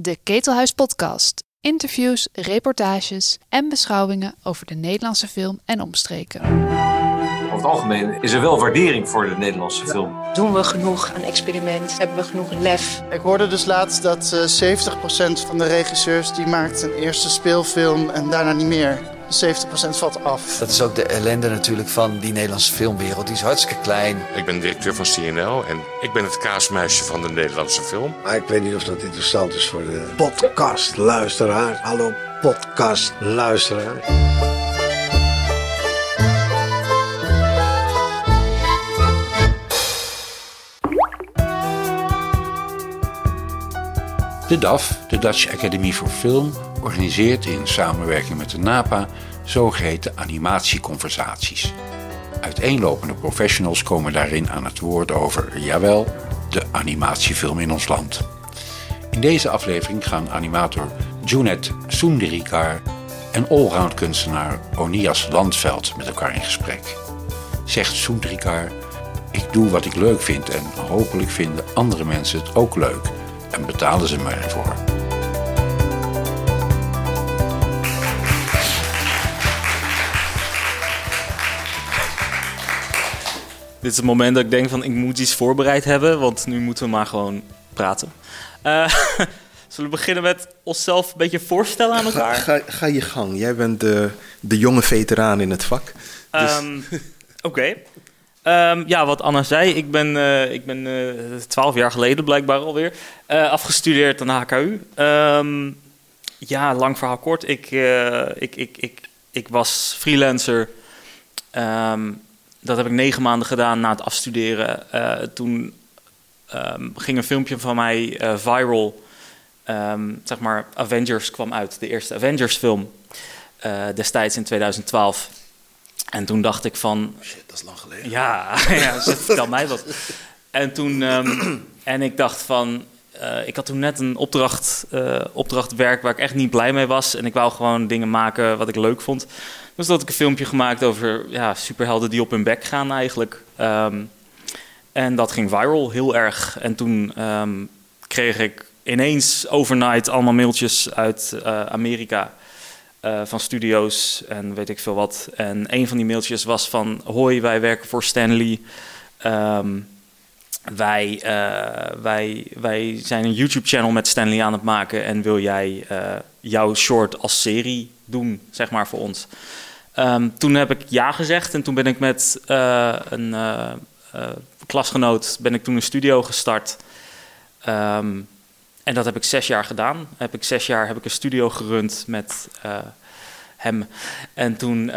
De Ketelhuis Podcast. Interviews, reportages en beschouwingen over de Nederlandse film en omstreken. Over het algemeen is er wel waardering voor de Nederlandse film. Doen we genoeg aan experiment? Hebben we genoeg lef? Ik hoorde dus laatst dat eh 70% van de regisseurs die maakt een eerste speelfilm en daarna niet meer. 70% valt af. Dat is ook de ellende natuurlijk van die Nederlandse filmwereld. Die is hartstikke klein. Ik ben directeur van CNL en ik ben het kaasmuisje van de Nederlandse film. Maar ik weet niet of dat interessant is voor de podcastluisteraar. Hallo podcastluisteraar. De DAF, de Dutch Academy for Film, organiseert in samenwerking met de NAPA zogeheten animatieconversaties. Uiteenlopende professionals komen daarin aan het woord over, jawel, de animatiefilm in ons land. In deze aflevering gaan animator Junet Soenderikar en allround kunstenaar Onias Landveld met elkaar in gesprek. Zegt Soenderikar, ik doe wat ik leuk vind en hopelijk vinden andere mensen het ook leuk en betalen ze me ervoor. Dit is het moment dat ik denk van ik moet iets voorbereid hebben, want nu moeten we maar gewoon praten. Eh, zullen we beginnen met onszelf een beetje voorstellen aan elkaar? Ga, ga, ga je gang. Jij bent de, de jonge veteraan in het vak. Dus Ehm, Oké. Ehm, ja, wat Anna zei, ik ben, eh, ik ben twaalf jaar geleden blijkbaar alweer eh, afgestudeerd aan de HKU. Ehm, ja, lang verhaal kort. Ik, eh, ik, ik, ik, ik was freelancer. Dat heb ik negen maanden gedaan na het afstuderen. Eh, toen ehm, ging een filmpje van mij eh, viral. Ehm, zeg maar, Avengers kwam uit, de eerste Avengers-film. eh, destijds in 2012. En toen dacht ik van, shit, dat is lang geleden. ja, ja mij wat. En toen, ehm, en ik dacht van, eh, ik had toen net een opdracht, eh, opdrachtwerk waar ik echt niet blij mee was. En ik wou gewoon dingen maken wat ik leuk vond. Dus dat ik een filmpje gemaakt over ja, superhelden die op hun bek gaan eigenlijk. Ehm, en dat ging viral, heel erg. En toen ehm, kreeg ik ineens overnight allemaal mailtjes uit eh, Amerika van studio's en weet ik veel wat. En een van die mailtjes was van... Hoi, wij werken voor Stanley. Ehm, wij, eh, wij, wij zijn een YouTube-channel met Stanley aan het maken... en wil jij eh, jouw short als serie doen, zeg maar, voor ons? Ehm, toen heb ik ja gezegd en toen ben ik met eh, een klasgenoot... ben ik toen een studio gestart... Ehm, en dat heb ik zes jaar gedaan. Heb ik zes jaar heb ik een studio gerund met hem. En toen,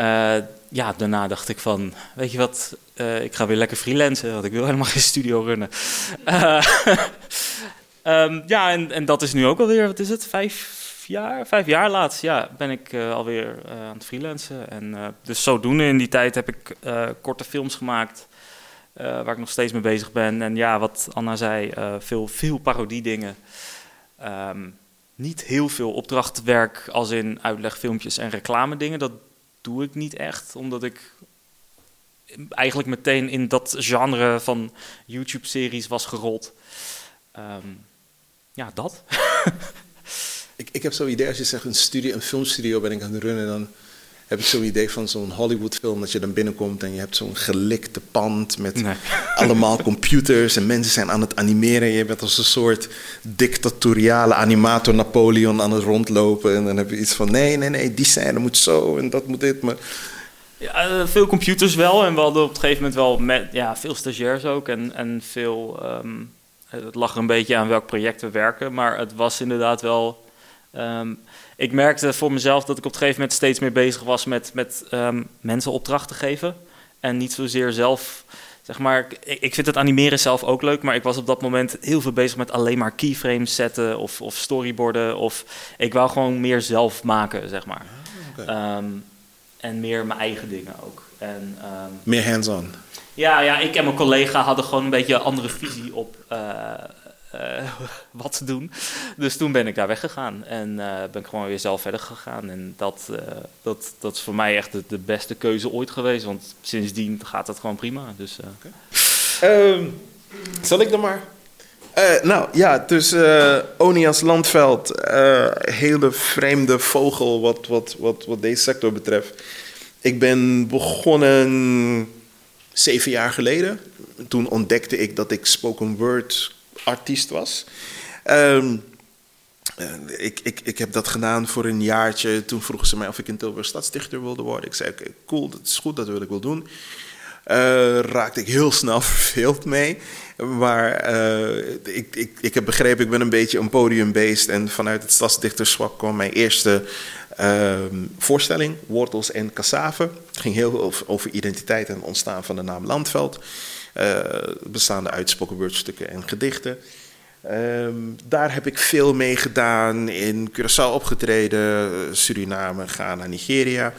ja, daarna dacht ik van, weet je wat, eh, ik ga weer lekker freelancen, want ik wil helemaal geen studio runnen. Eh, ehm, ja, en, dat is nu ook alweer, wat is het, vijf jaar? Vijf jaar laatst, ja, ben ik eh, alweer aan het freelancen. En dus zodoende in die tijd heb ik korte films gemaakt. waar ik nog steeds mee bezig ben. En ja, wat Anna zei, veel, veel parodiedingen. Ehm, niet heel veel opdrachtwerk als in uitlegfilmpjes en reclame dingen. Dat doe ik niet echt, omdat ik eigenlijk meteen in dat genre van YouTube-series was gerold. Ehm, ja, dat. Ik, ik heb zo'n idee, als je zegt een, studio, een filmstudio ben ik aan het runnen, dan heb ik zo'n idee van zo'n Hollywood-film dat je dan binnenkomt en je hebt zo'n gelikte pand met Nee. allemaal computers en mensen zijn aan het animeren. Je bent als een soort dictatoriale animator Napoleon aan het rondlopen en dan heb je iets van nee, nee, nee, die scène moet zo en dat moet dit. Maar Ja, eh, veel computers wel. En we hadden op een gegeven moment wel met, ja, veel stagiairs ook. En, en veel. ehm, het lag er een beetje aan welk project we werken. Maar het was inderdaad wel. ehm, ik merkte voor mezelf dat ik op een gegeven moment steeds meer bezig was met, met ehm, mensen opdrachten geven. En niet zozeer zelf. Zeg maar, ik, ik vind het animeren zelf ook leuk, maar ik was op dat moment heel veel bezig met alleen maar keyframes zetten of, of storyboarden. Of ik wou gewoon meer zelf maken, zeg maar. oké. Ehm, en meer mijn eigen dingen ook. En, ehm, meer hands-on. ja, ja, ik en mijn collega hadden gewoon een beetje een andere visie op eh, eh, wat te doen. Dus toen ben ik daar weggegaan en eh, ben ik gewoon weer zelf verder gegaan. En dat, eh, dat, dat is voor mij echt de, de beste keuze ooit geweest, want sindsdien gaat het gewoon prima. Dus, eh, Ehm, zal ik dan maar? Nou ja, dus Onias Landveld, hele vreemde vogel wat, wat, wat, wat deze sector betreft. Ik ben begonnen zeven jaar geleden. Toen ontdekte ik dat ik spoken word artiest was. Um, ik, ik, ik heb dat gedaan voor een jaartje. Toen vroegen ze mij of ik in Tilburg stadsdichter wilde worden. Ik zei, oké, cool, dat is goed, dat wil ik wel doen. Uh, raakte ik heel snel verveeld mee. Maar uh, ik, ik, ik heb begrepen, ik ben een beetje een podiumbeest. En vanuit het stadsdichterschap kwam mijn eerste uh, voorstelling, Wortels en Cassave. Het ging heel over, over identiteit en ontstaan van de naam Landveld. Uh, bestaande uit spoken en gedichten. Um, daar heb ik veel mee gedaan. In Curaçao opgetreden, Suriname, Ghana, Nigeria.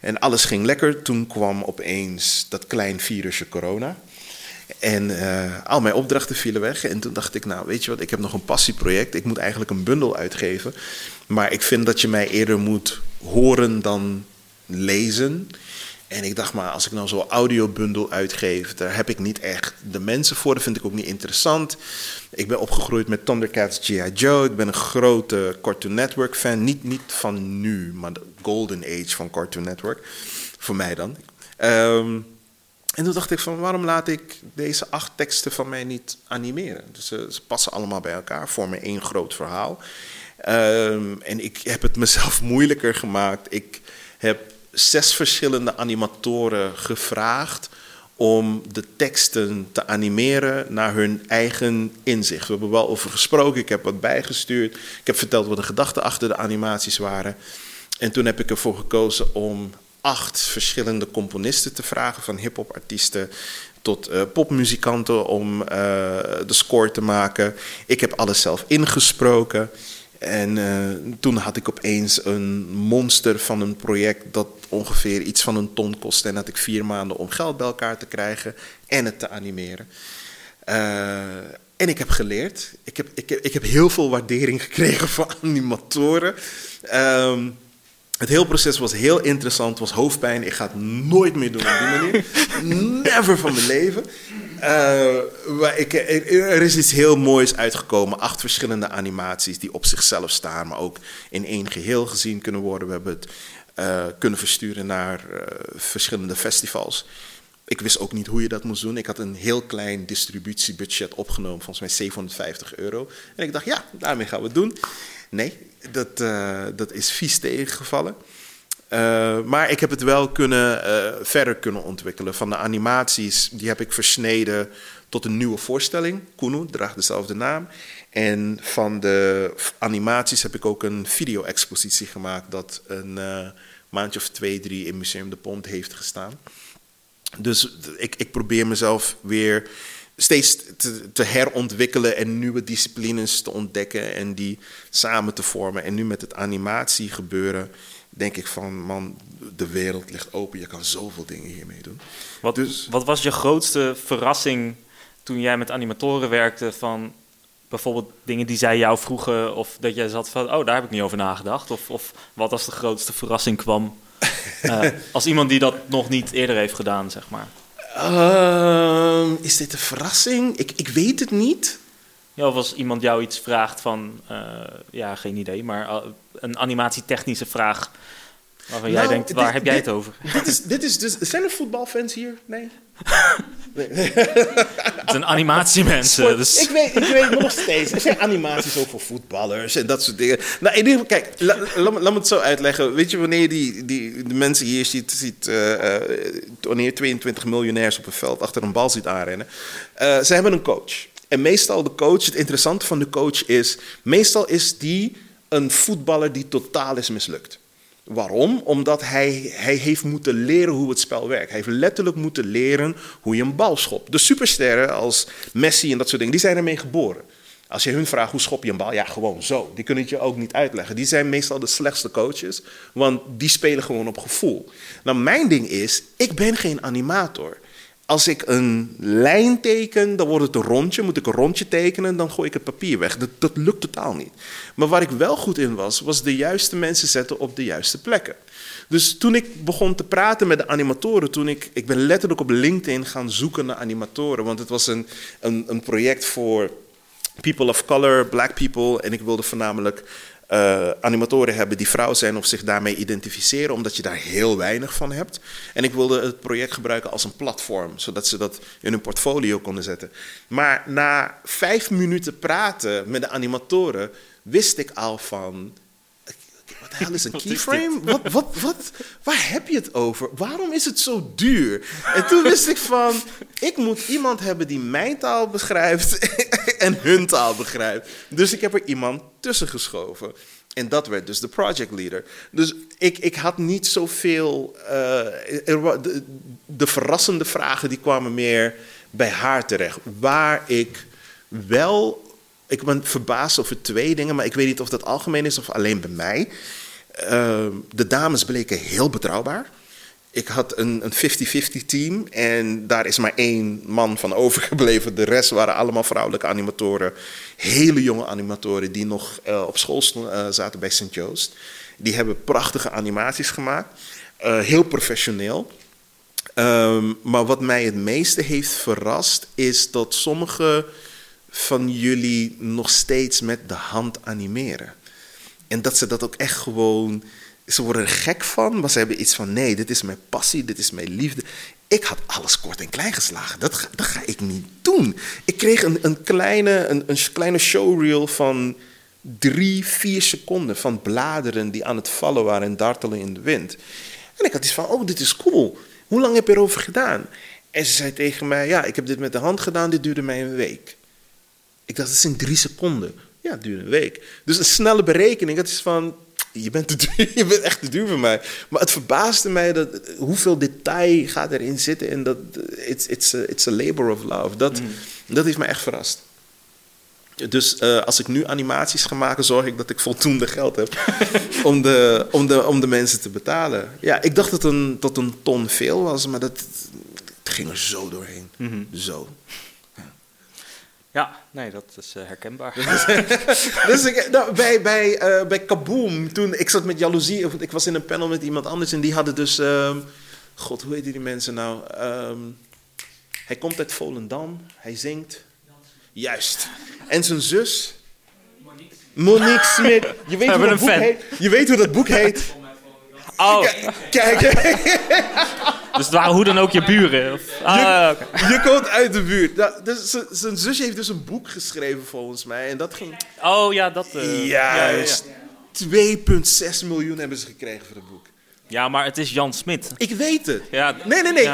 En alles ging lekker. Toen kwam opeens dat klein virusje corona. En uh, al mijn opdrachten vielen weg. En toen dacht ik, nou weet je wat, ik heb nog een passieproject. Ik moet eigenlijk een bundel uitgeven. Maar ik vind dat je mij eerder moet horen dan lezen. En ik dacht maar, als ik nou zo'n audiobundel uitgeef, daar heb ik niet echt de mensen voor. Dat vind ik ook niet interessant. Ik ben opgegroeid met Thundercats G.I. Joe. Ik ben een grote Cartoon Network fan. Niet, niet van nu, maar de golden age van Cartoon Network. Voor mij dan. Um, en toen dacht ik van, waarom laat ik deze acht teksten van mij niet animeren? Dus ze, ze passen allemaal bij elkaar, vormen één groot verhaal. Um, en ik heb het mezelf moeilijker gemaakt. Ik heb zes verschillende animatoren gevraagd om de teksten te animeren naar hun eigen inzicht. We hebben wel over gesproken, ik heb wat bijgestuurd. Ik heb verteld wat de gedachten achter de animaties waren. En toen heb ik ervoor gekozen om acht verschillende componisten te vragen, van hip-hop artiesten tot uh, popmuzikanten om uh, de score te maken. Ik heb alles zelf ingesproken. En uh, toen had ik opeens een monster van een project dat ongeveer iets van een ton kostte. En had ik vier maanden om geld bij elkaar te krijgen en het te animeren. Uh, en ik heb geleerd. Ik heb, ik, heb, ik heb heel veel waardering gekregen van animatoren. Um, het hele proces was heel interessant, was hoofdpijn. Ik ga het nooit meer doen op die manier. Never van mijn leven. Uh, ik, er is iets heel moois uitgekomen. Acht verschillende animaties die op zichzelf staan, maar ook in één geheel gezien kunnen worden. We hebben het uh, kunnen versturen naar uh, verschillende festivals. Ik wist ook niet hoe je dat moest doen. Ik had een heel klein distributiebudget opgenomen, volgens mij 750 euro. En ik dacht, ja, daarmee gaan we het doen. Nee, dat, dat is vies tegengevallen. Uh, maar ik heb het wel kunnen, uh, verder kunnen ontwikkelen. Van de animaties, die heb ik versneden tot een nieuwe voorstelling. Kunu draagt dezelfde naam. En van de animaties heb ik ook een video-expositie gemaakt... dat een maandje of twee, drie in Museum de Pont heeft gestaan. Dus ik, ik probeer mezelf weer steeds te, te, herontwikkelen en nieuwe disciplines te ontdekken en die samen te vormen. En nu met het animatie gebeuren, denk ik van man, de wereld ligt open. Je kan zoveel dingen hiermee doen. Wat, dus, wat was je grootste verrassing toen jij met animatoren werkte van bijvoorbeeld dingen die zij jou vroegen of dat jij zat van, oh daar heb ik niet over nagedacht. Of, of wat als de grootste verrassing kwam uh, als iemand die dat nog niet eerder heeft gedaan, zeg maar. Uh, is dit een verrassing? Ik, ik weet het niet. Ja, of als iemand jou iets vraagt van, uh, ja, geen idee, maar uh, een animatietechnische vraag waarvan nou, jij denkt, waar dit, heb jij dit, het over? Dit is, dit is dus, zijn er voetbalfans hier? Nee? nee. het zijn animatiemensen. Dus. Ik, weet, ik weet nog steeds, er zijn animaties over voetballers en dat soort dingen. Nou, in ieder geval, kijk, laat la, la, me het zo uitleggen. Weet je, wanneer je die, die, de mensen hier ziet, ziet uh, wanneer 22 miljonairs op een veld achter een bal ziet aanrennen. Uh, ze hebben een coach. En meestal de coach, het interessante van de coach is, meestal is die een voetballer die totaal is mislukt. Waarom? Omdat hij, hij heeft moeten leren hoe het spel werkt. Hij heeft letterlijk moeten leren hoe je een bal schopt. De supersterren als Messi en dat soort dingen, die zijn ermee geboren. Als je hun vraagt hoe schop je een bal, ja, gewoon zo. Die kunnen het je ook niet uitleggen. Die zijn meestal de slechtste coaches, want die spelen gewoon op gevoel. Nou, mijn ding is, ik ben geen animator. Als ik een lijn teken, dan wordt het een rondje. Moet ik een rondje tekenen, dan gooi ik het papier weg. Dat, dat lukt totaal niet. Maar waar ik wel goed in was, was de juiste mensen zetten op de juiste plekken. Dus toen ik begon te praten met de animatoren, toen ik, ik ben letterlijk op LinkedIn gaan zoeken naar animatoren, want het was een, een, een project voor people of color, black people. En ik wilde voornamelijk uh, animatoren hebben die vrouw zijn of zich daarmee identificeren, omdat je daar heel weinig van hebt. En ik wilde het project gebruiken als een platform, zodat ze dat in hun portfolio konden zetten. Maar na vijf minuten praten met de animatoren wist ik al van hel is een keyframe? Wat, wat, wat, waar heb je het over? Waarom is het zo duur? En toen wist ik van, ik moet iemand hebben die mijn taal beschrijft en hun taal begrijpt. Dus ik heb er iemand tussen geschoven. En dat werd dus de project leader. Dus ik, ik had niet zoveel. Uh, de, de verrassende vragen die kwamen meer bij haar terecht. Waar ik wel ik ben verbaasd over twee dingen, maar ik weet niet of dat algemeen is of alleen bij mij. Ehm, de dames bleken heel betrouwbaar. Ik had een 50-50 team en daar is maar één man van overgebleven. De rest waren allemaal vrouwelijke animatoren. Hele jonge animatoren die nog uh, op school uh, zaten bij St. Joost. Die hebben prachtige animaties gemaakt. Uh, heel professioneel. Um, maar wat mij het meeste heeft verrast is dat sommige van jullie nog steeds met de hand animeren. En dat ze dat ook echt gewoon. Ze worden er gek van, maar ze hebben iets van: nee, dit is mijn passie, dit is mijn liefde. Ik had alles kort en klein geslagen. Dat ga, dat ga ik niet doen. Ik kreeg een, een, kleine, een, een kleine showreel van drie, vier seconden van bladeren die aan het vallen waren en dartelen in de wind. En ik had iets van: oh, dit is cool. Hoe lang heb je erover gedaan? En ze zei tegen mij: ja, ik heb dit met de hand gedaan, dit duurde mij een week. Ik dacht, dat zijn drie seconden. Ja, het duurde een week. Dus een snelle berekening, dat is van, je bent, te duur, je bent echt te duur voor mij. Maar het verbaasde mij dat, hoeveel detail gaat erin zitten. En dat, it's, it's, a, it's a labor of love. Dat, mm. dat heeft me echt verrast. Dus uh, als ik nu animaties ga maken, zorg ik dat ik voldoende geld heb om, de, om, de, om de mensen te betalen. Ja, ik dacht dat een, dat een ton veel was, maar dat, het ging er zo doorheen. Mm -hmm. Zo. Ja, nee, dat is uh, herkenbaar. dus ik, nou, bij, bij, uh, bij Kaboom, toen ik zat met jaloezie, of ik was in een panel met iemand anders en die hadden dus, um, god, hoe heet die mensen nou? Um, hij komt uit Volendam, hij zingt. Juist. En zijn zus, Monique, Monique Smit. Je weet, hoe dat boek heet. je weet hoe dat boek heet. Oh. Kijk. dus het waren hoe dan ook je buren? Of? Ah, je, okay. je, komt uit de buurt. Dus, zijn zusje heeft dus een boek geschreven volgens mij. En dat ging... Oh ja, dat... Uh, Juist. Ja, ja, ja. 2,6 miljoen hebben ze gekregen voor het boek. Ja, maar het is Jan Smit. Ik weet het. Ja. Nee, nee, nee.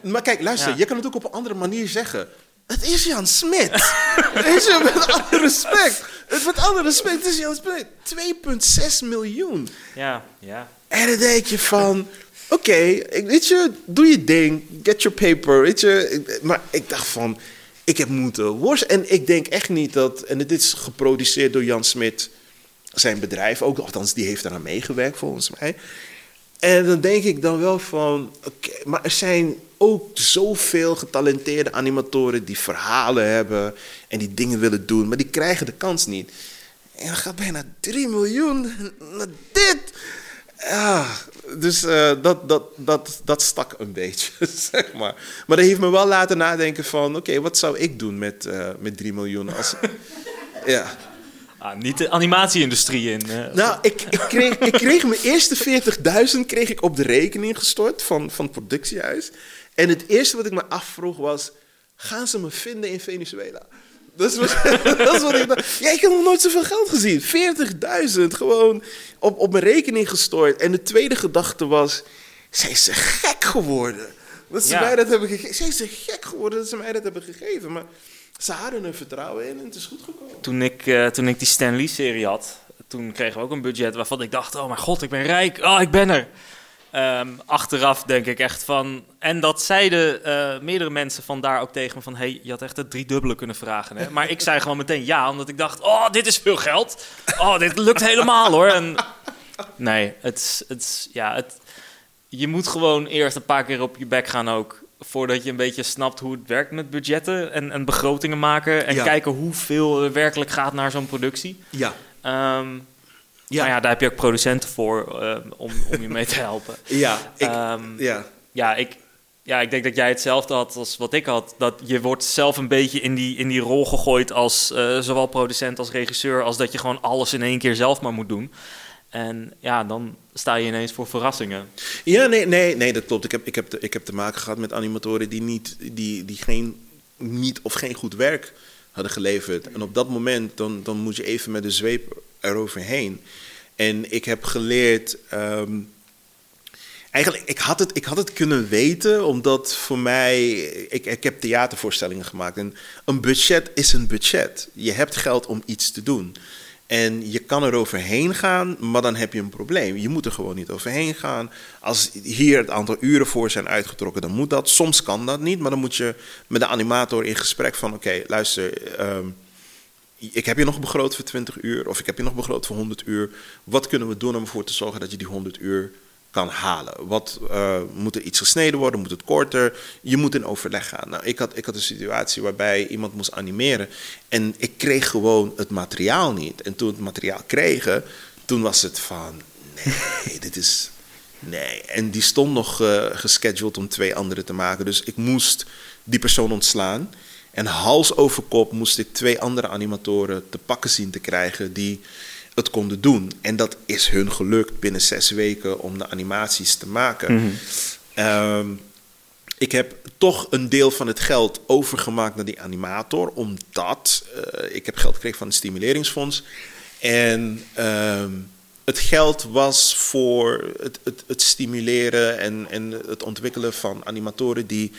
Maar kijk, luister. Je kan het ook op een andere manier zeggen. Het is Jan Smit. Weet je, met alle respect. Met alle respect, het is Jan Smit. 2,6 miljoen. Ja, ja. En dan denk je van, oké, okay, weet je, doe je ding, get your paper, weet je. Maar ik dacht van, ik heb moeten worstelen. En ik denk echt niet dat, en het is geproduceerd door Jan Smit, zijn bedrijf ook, althans die heeft eraan meegewerkt volgens mij. En dan denk ik dan wel van, oké, maar er zijn ook zoveel getalenteerde animatoren die verhalen hebben en die dingen willen doen, maar die krijgen de kans niet. En dan gaat bijna 3 miljoen naar dit. Ja, dus uh, dat, dat, dat, dat stak een beetje, zeg maar. Maar dat heeft me wel laten nadenken van... oké, okay, wat zou ik doen met, uh, met 3 miljoen als... ja. Ah, niet de animatieindustrie in. Uh. Nou, ik, ik, kreeg, ik kreeg mijn eerste 40.000 kreeg ik op de rekening gestort van, van het productiehuis. En het eerste wat ik me afvroeg was... gaan ze me vinden in Venezuela? Dat is, wat, dat is wat ik dacht. Ja, ik heb nog nooit zoveel geld gezien. 40.000 gewoon op, op mijn rekening gestort. En de tweede gedachte was, zijn ze gek geworden? Dat ze mij dat hebben gegeven. Zijn ze gek geworden dat ze mij dat hebben gegeven? Maar ze hadden er vertrouwen in en het is goed gekomen. Toen ik, uh, toen ik die Stan Lee-serie had, toen kregen we ook een budget waarvan ik dacht... oh mijn god, ik ben rijk. Oh, ik ben er. Um, achteraf denk ik echt van. En dat zeiden uh, meerdere mensen vandaar ook tegen me van: hey, je had echt het driedubbele kunnen vragen. Hè? Maar ik zei gewoon meteen ja, omdat ik dacht: oh, dit is veel geld. Oh, dit lukt helemaal hoor. En nee, het, het, ja, het, je moet gewoon eerst een paar keer op je bek gaan ook. Voordat je een beetje snapt hoe het werkt met budgetten en, en begrotingen maken. En kijken hoeveel er werkelijk gaat naar zo'n productie. Ja. Um, ja. ja, daar heb je ook producenten voor uh, om, om je mee te helpen. ja, ik, um, ja. ja, ik, ja, ik denk dat jij hetzelfde had als wat ik had. Dat je wordt zelf een beetje in die, in die rol gegooid als uh, zowel producent als regisseur, als dat je gewoon alles in één keer zelf maar moet doen. En ja, dan sta je ineens voor verrassingen. Ja, nee, nee, nee dat klopt. Ik heb, ik, heb te, ik heb te maken gehad met animatoren die, niet, die, die geen, niet of geen goed werk hadden geleverd. En op dat moment, dan, dan moet je even met de zweep eroverheen. En ik heb geleerd. Um, eigenlijk, ik had, het, ik had het kunnen weten, omdat voor mij. Ik, ik heb theatervoorstellingen gemaakt. En een budget is een budget. Je hebt geld om iets te doen. En je kan er overheen gaan, maar dan heb je een probleem. Je moet er gewoon niet overheen gaan. Als hier het aantal uren voor zijn uitgetrokken, dan moet dat. Soms kan dat niet, maar dan moet je met de animator in gesprek van... oké, luister, ehm, ik heb je nog begroot voor 20 uur... of ik heb je nog begroot voor 100 uur. Wat kunnen we doen om ervoor te zorgen dat je die 100 uur kan halen. Wat uh, moet er iets gesneden worden? Moet het korter? Je moet in overleg gaan. Nou, ik had, ik had een situatie waarbij iemand moest animeren en ik kreeg gewoon het materiaal niet. En toen het materiaal kregen, toen was het van nee, dit is nee. En die stond nog uh, gescheduled om twee andere te maken, dus ik moest die persoon ontslaan. En hals over kop moest ik twee andere animatoren te pakken zien te krijgen die het konden doen. En dat is hun gelukt binnen zes weken om de animaties te maken. Mhm. Ehm, ik heb toch een deel van het geld overgemaakt naar die animator, omdat uh, ik heb geld gekregen van het stimuleringsfonds. En ehm, het geld was voor het, het, het stimuleren en, en het ontwikkelen van animatoren die,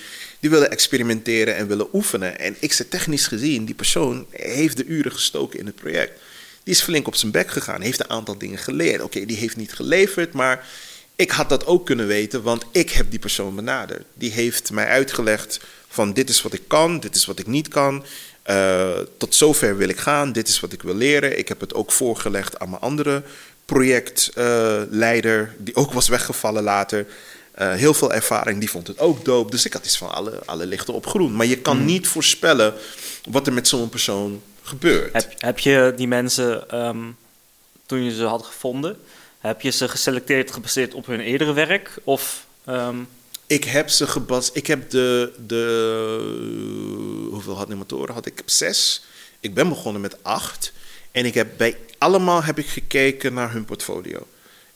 die willen experimenteren en willen oefenen. En ik zeg technisch gezien, die persoon heeft de uren gestoken in het project. Die is flink op zijn bek gegaan, heeft een aantal dingen geleerd. Oké, die heeft niet geleverd, maar ik had dat ook kunnen weten, want ik heb die persoon benaderd. Die heeft mij uitgelegd van dit is wat ik kan, dit is wat ik niet kan. Uh, tot zover wil ik gaan, dit is wat ik wil leren. Ik heb het ook voorgelegd aan mijn andere projectleider, die ook was weggevallen later. Uh, heel veel ervaring, die vond het ook doop. Dus ik had iets van alle, alle lichten op groen. Maar je kan hmm. niet voorspellen wat er met zo'n persoon gebeurt. Heb, heb je die mensen, um, toen je ze had gevonden, heb je ze geselecteerd gebaseerd op hun eerdere werk? Of, um... Ik heb ze gebaseerd. Ik heb de, de. Hoeveel had ik? Ik heb zes. Ik ben begonnen met acht. En ik heb bij allemaal heb ik gekeken naar hun portfolio.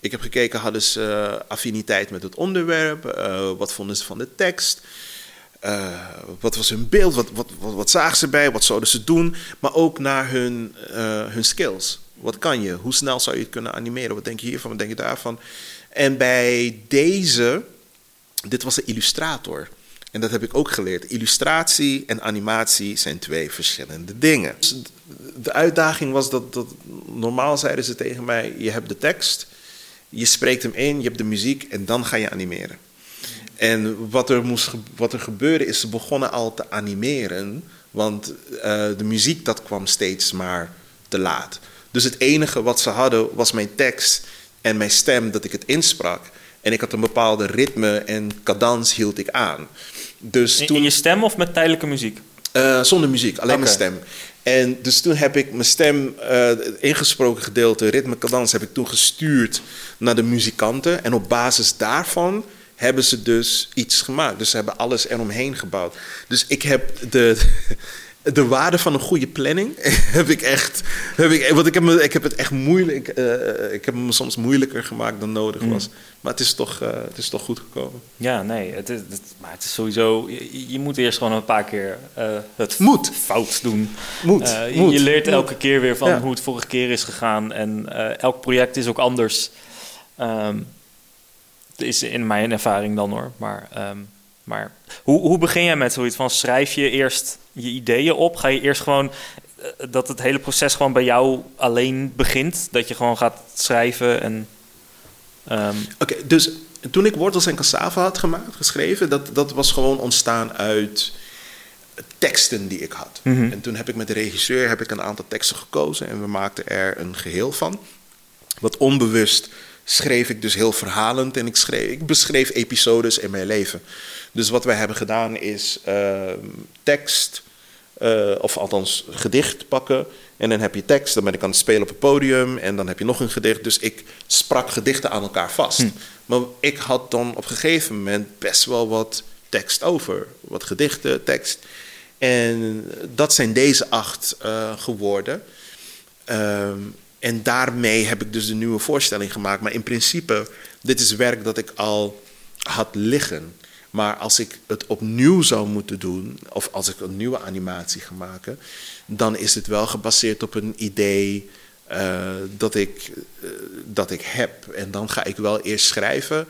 Ik heb gekeken, hadden ze uh, affiniteit met het onderwerp? Uh, wat vonden ze van de tekst? Uh, wat was hun beeld? Wat, wat, wat, zagen ze bij? Wat zouden ze doen? Maar ook naar hun, hun skills. Wat kan je? Hoe snel zou je het kunnen animeren? Wat denk je hiervan? Wat denk je daarvan? En bij deze, dit was een illustrator. En dat heb ik ook geleerd. Illustratie en animatie zijn twee verschillende dingen. Dus de uitdaging was dat, dat normaal zeiden ze tegen mij: je hebt de tekst, je spreekt hem in, je hebt de muziek en dan ga je animeren. En wat er, moest, wat er gebeurde is, ze begonnen al te animeren. Want uh, de muziek dat kwam steeds maar te laat. Dus het enige wat ze hadden was mijn tekst en mijn stem dat ik het insprak. En ik had een bepaalde ritme en cadans hield ik aan. Dus toen, in, je stem of met tijdelijke muziek? Uh, zonder muziek, alleen okay. mijn stem. En dus toen heb ik mijn stem, uh, ingesproken gedeelte, ritme, cadans, heb ik toen gestuurd naar de muzikanten. En op basis daarvan hebben ze dus iets gemaakt. Dus ze hebben alles eromheen gebouwd. Dus ik heb de, de waarde van een goede planning heb ik echt. Heb ik, want ik heb, me, ik heb het echt moeilijk. Uh, ik heb me soms moeilijker gemaakt dan nodig mm. was. Maar het is toch, uh, het is toch goed gekomen. Ja, nee. Het is, het, maar het is sowieso. Je, je, moet eerst gewoon een paar keer uh, het moet. fout doen. Moet. Je, moet. je, leert moet. elke keer weer van ja. hoe het vorige keer is gegaan. En elk project is ook anders. Um, is in mijn ervaring dan hoor. Maar, um, maar hoe, hoe begin jij met zoiets van schrijf je eerst je ideeën op? Ga je eerst gewoon uh, dat het hele proces gewoon bij jou alleen begint? Dat je gewoon gaat schrijven en. Um... Oké, okay, dus toen ik wortels en cassava had gemaakt, geschreven, dat, dat was gewoon ontstaan uit teksten die ik had. Mm -hmm. En toen heb ik met de regisseur heb ik een aantal teksten gekozen en we maakten er een geheel van. Wat onbewust schreef ik dus heel verhalend en ik, schreef, ik beschreef episodes in mijn leven. Dus wat wij hebben gedaan is uh, tekst, uh, of althans gedicht pakken. En dan heb je tekst, dan ben ik aan het spelen op het podium en dan heb je nog een gedicht. Dus ik sprak gedichten aan elkaar vast. Hm. Maar ik had dan op een gegeven moment best wel wat tekst over. Wat gedichten, tekst. En dat zijn deze acht uh, geworden. Ehm, en daarmee heb ik dus de nieuwe voorstelling gemaakt. Maar in principe, dit is werk dat ik al had liggen. Maar als ik het opnieuw zou moeten doen, of als ik een nieuwe animatie ga maken, dan is het wel gebaseerd op een idee uh, dat, ik, uh, dat ik heb. En dan ga ik wel eerst schrijven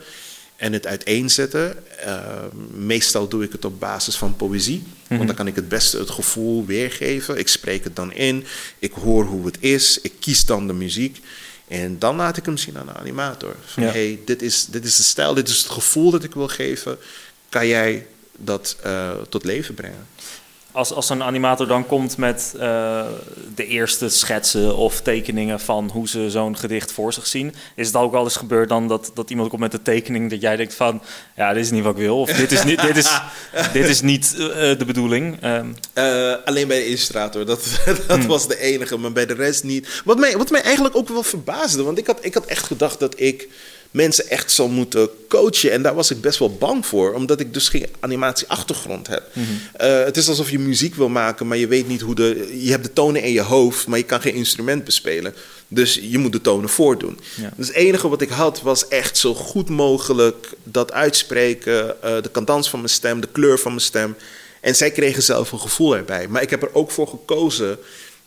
en het uiteenzetten. Uh, meestal doe ik het op basis van poëzie, mm -hmm. want dan kan ik het beste het gevoel weergeven. Ik spreek het dan in, ik hoor hoe het is, ik kies dan de muziek. En dan laat ik hem zien aan de animator. Van ja. hey, dit is, dit is de stijl, dit is het gevoel dat ik wil geven. Kan jij dat uh, tot leven brengen? Als, als een animator dan komt met uh, de eerste schetsen of tekeningen van hoe ze zo'n gedicht voor zich zien, is het ook wel eens gebeurd dan dat, dat iemand komt met een tekening dat jij denkt van, ja, dit is niet wat ik wil, of dit is niet, dit is, dit is niet uh, de bedoeling. Um. Uh, alleen bij de illustrator, dat, dat hmm. was de enige, maar bij de rest niet. Wat mij, wat mij eigenlijk ook wel verbaasde, want ik had, ik had echt gedacht dat ik mensen echt zal moeten coachen. En daar was ik best wel bang voor, omdat ik dus geen animatieachtergrond heb. Mm -hmm. uh, het is alsof je muziek wil maken, maar je weet niet hoe de. Je hebt de tonen in je hoofd, maar je kan geen instrument bespelen. Dus je moet de tonen voordoen. Ja. Dus het enige wat ik had was echt zo goed mogelijk dat uitspreken, uh, de kantans van mijn stem, de kleur van mijn stem. En zij kregen zelf een gevoel erbij. Maar ik heb er ook voor gekozen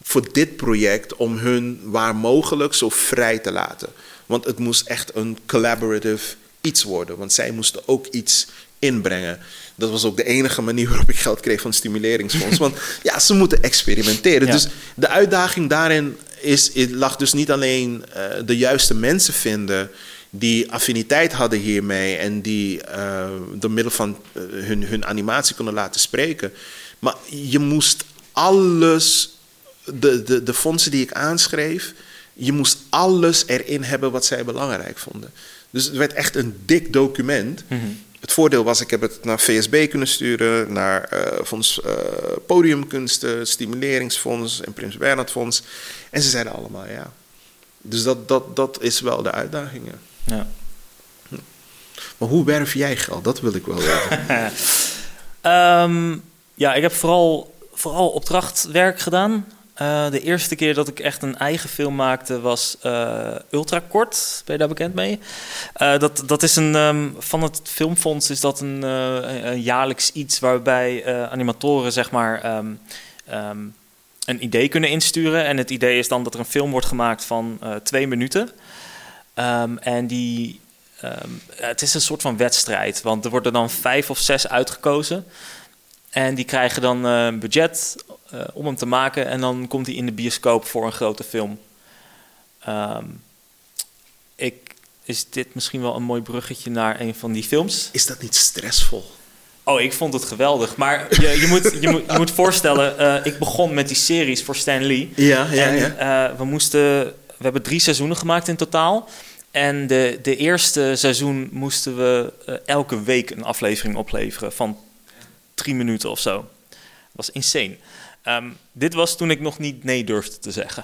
voor dit project om hun waar mogelijk zo vrij te laten. Want het moest echt een collaborative iets worden. Want zij moesten ook iets inbrengen. Dat was ook de enige manier waarop ik geld kreeg van het stimuleringsfonds. Want ja, ze moeten experimenteren. Ja. Dus de uitdaging daarin is, lag dus niet alleen uh, de juiste mensen vinden die affiniteit hadden hiermee en die uh, door middel van uh, hun, hun animatie konden laten spreken. Maar je moest alles, de, de, de fondsen die ik aanschreef, je moest alles erin hebben wat zij belangrijk vonden. Dus het werd echt een dik document. Mm -hmm. Het voordeel was, ik heb het naar VSB kunnen sturen, naar uh, Fonds uh, Podiumkunsten, Stimuleringsfonds en Prins Bernhard Fonds. En ze zeiden allemaal ja. Dus dat, dat, dat is wel de uitdaging. Ja. Maar hoe werf jij geld? Dat wil ik wel weten. um, ja, ik heb vooral, vooral opdrachtwerk gedaan. Uh, de eerste keer dat ik echt een eigen film maakte was uh, Ultrakort. Ben je daar bekend mee? Uh, dat, dat is een, um, van het Filmfonds is dat een, een jaarlijks iets waarbij animatoren zeg maar um, um, een idee kunnen insturen. En het idee is dan dat er een film wordt gemaakt van twee minuten. en die, het is een soort van wedstrijd, want er worden dan vijf of zes uitgekozen. En die krijgen dan een budget uh, om hem te maken. En dan komt hij in de bioscoop voor een grote film. Um, ik, is dit misschien wel een mooi bruggetje naar een van die films? Is dat niet stressvol? Oh, ik vond het geweldig. Maar je, je, moet, je, moet, je moet voorstellen, uh, ik begon met die series voor Stan Lee. Ja, ja, en, ja. Uh, we moesten, we hebben drie seizoenen gemaakt in totaal. En de, de eerste seizoen moesten we uh, elke week een aflevering opleveren van drie minuten of zo. Dat was insane. Um, dit was toen ik nog niet nee durfde te zeggen.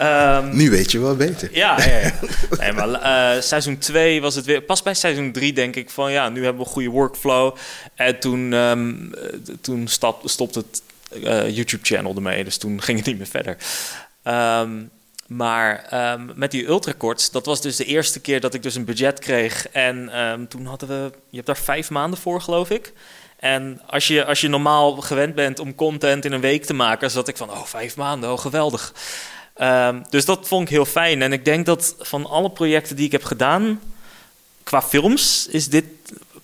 um, nu weet je wel beter. Ja, ja, ja. nee, maar uh, seizoen 2 was het weer. Pas bij seizoen 3 denk ik van ja, nu hebben we een goede workflow. En toen, um, toen stop, stopte het uh, YouTube-channel ermee. Dus toen ging het niet meer verder. maar met die ultrakorts, dat was dus de eerste keer dat ik dus een budget kreeg. En toen hadden we, je hebt daar vijf maanden voor, geloof ik. En als je, als je normaal gewend bent om content in een week te maken, zat ik van, oh, vijf maanden, oh, geweldig. Um, dus dat vond ik heel fijn. En ik denk dat van alle projecten die ik heb gedaan, qua films, is dit,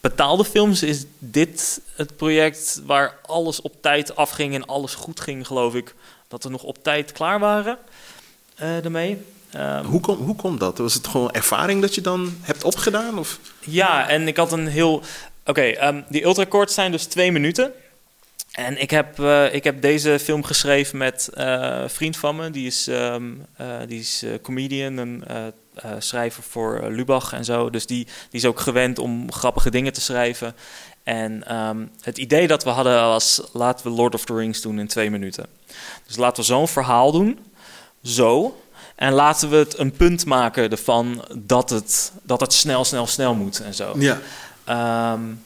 betaalde films, is dit het project waar alles op tijd afging en alles goed ging, geloof ik. Dat we nog op tijd klaar waren uh, ermee. Um, hoe, kom, hoe komt dat? Was het gewoon ervaring dat je dan hebt opgedaan? Of? Ja, en ik had een heel Oké, okay, um, die ultrakorts zijn dus twee minuten. En ik heb, uh, ik heb deze film geschreven met uh, een vriend van me. Die is, um, uh, die is comedian en schrijver voor Lubach en zo. Dus die, die is ook gewend om grappige dingen te schrijven. En um, het idee dat we hadden was... laten we Lord of the Rings doen in twee minuten. Dus laten we zo'n verhaal doen. Zo. En laten we het een punt maken ervan dat het, dat het snel, snel, snel moet en zo. Ja. Um,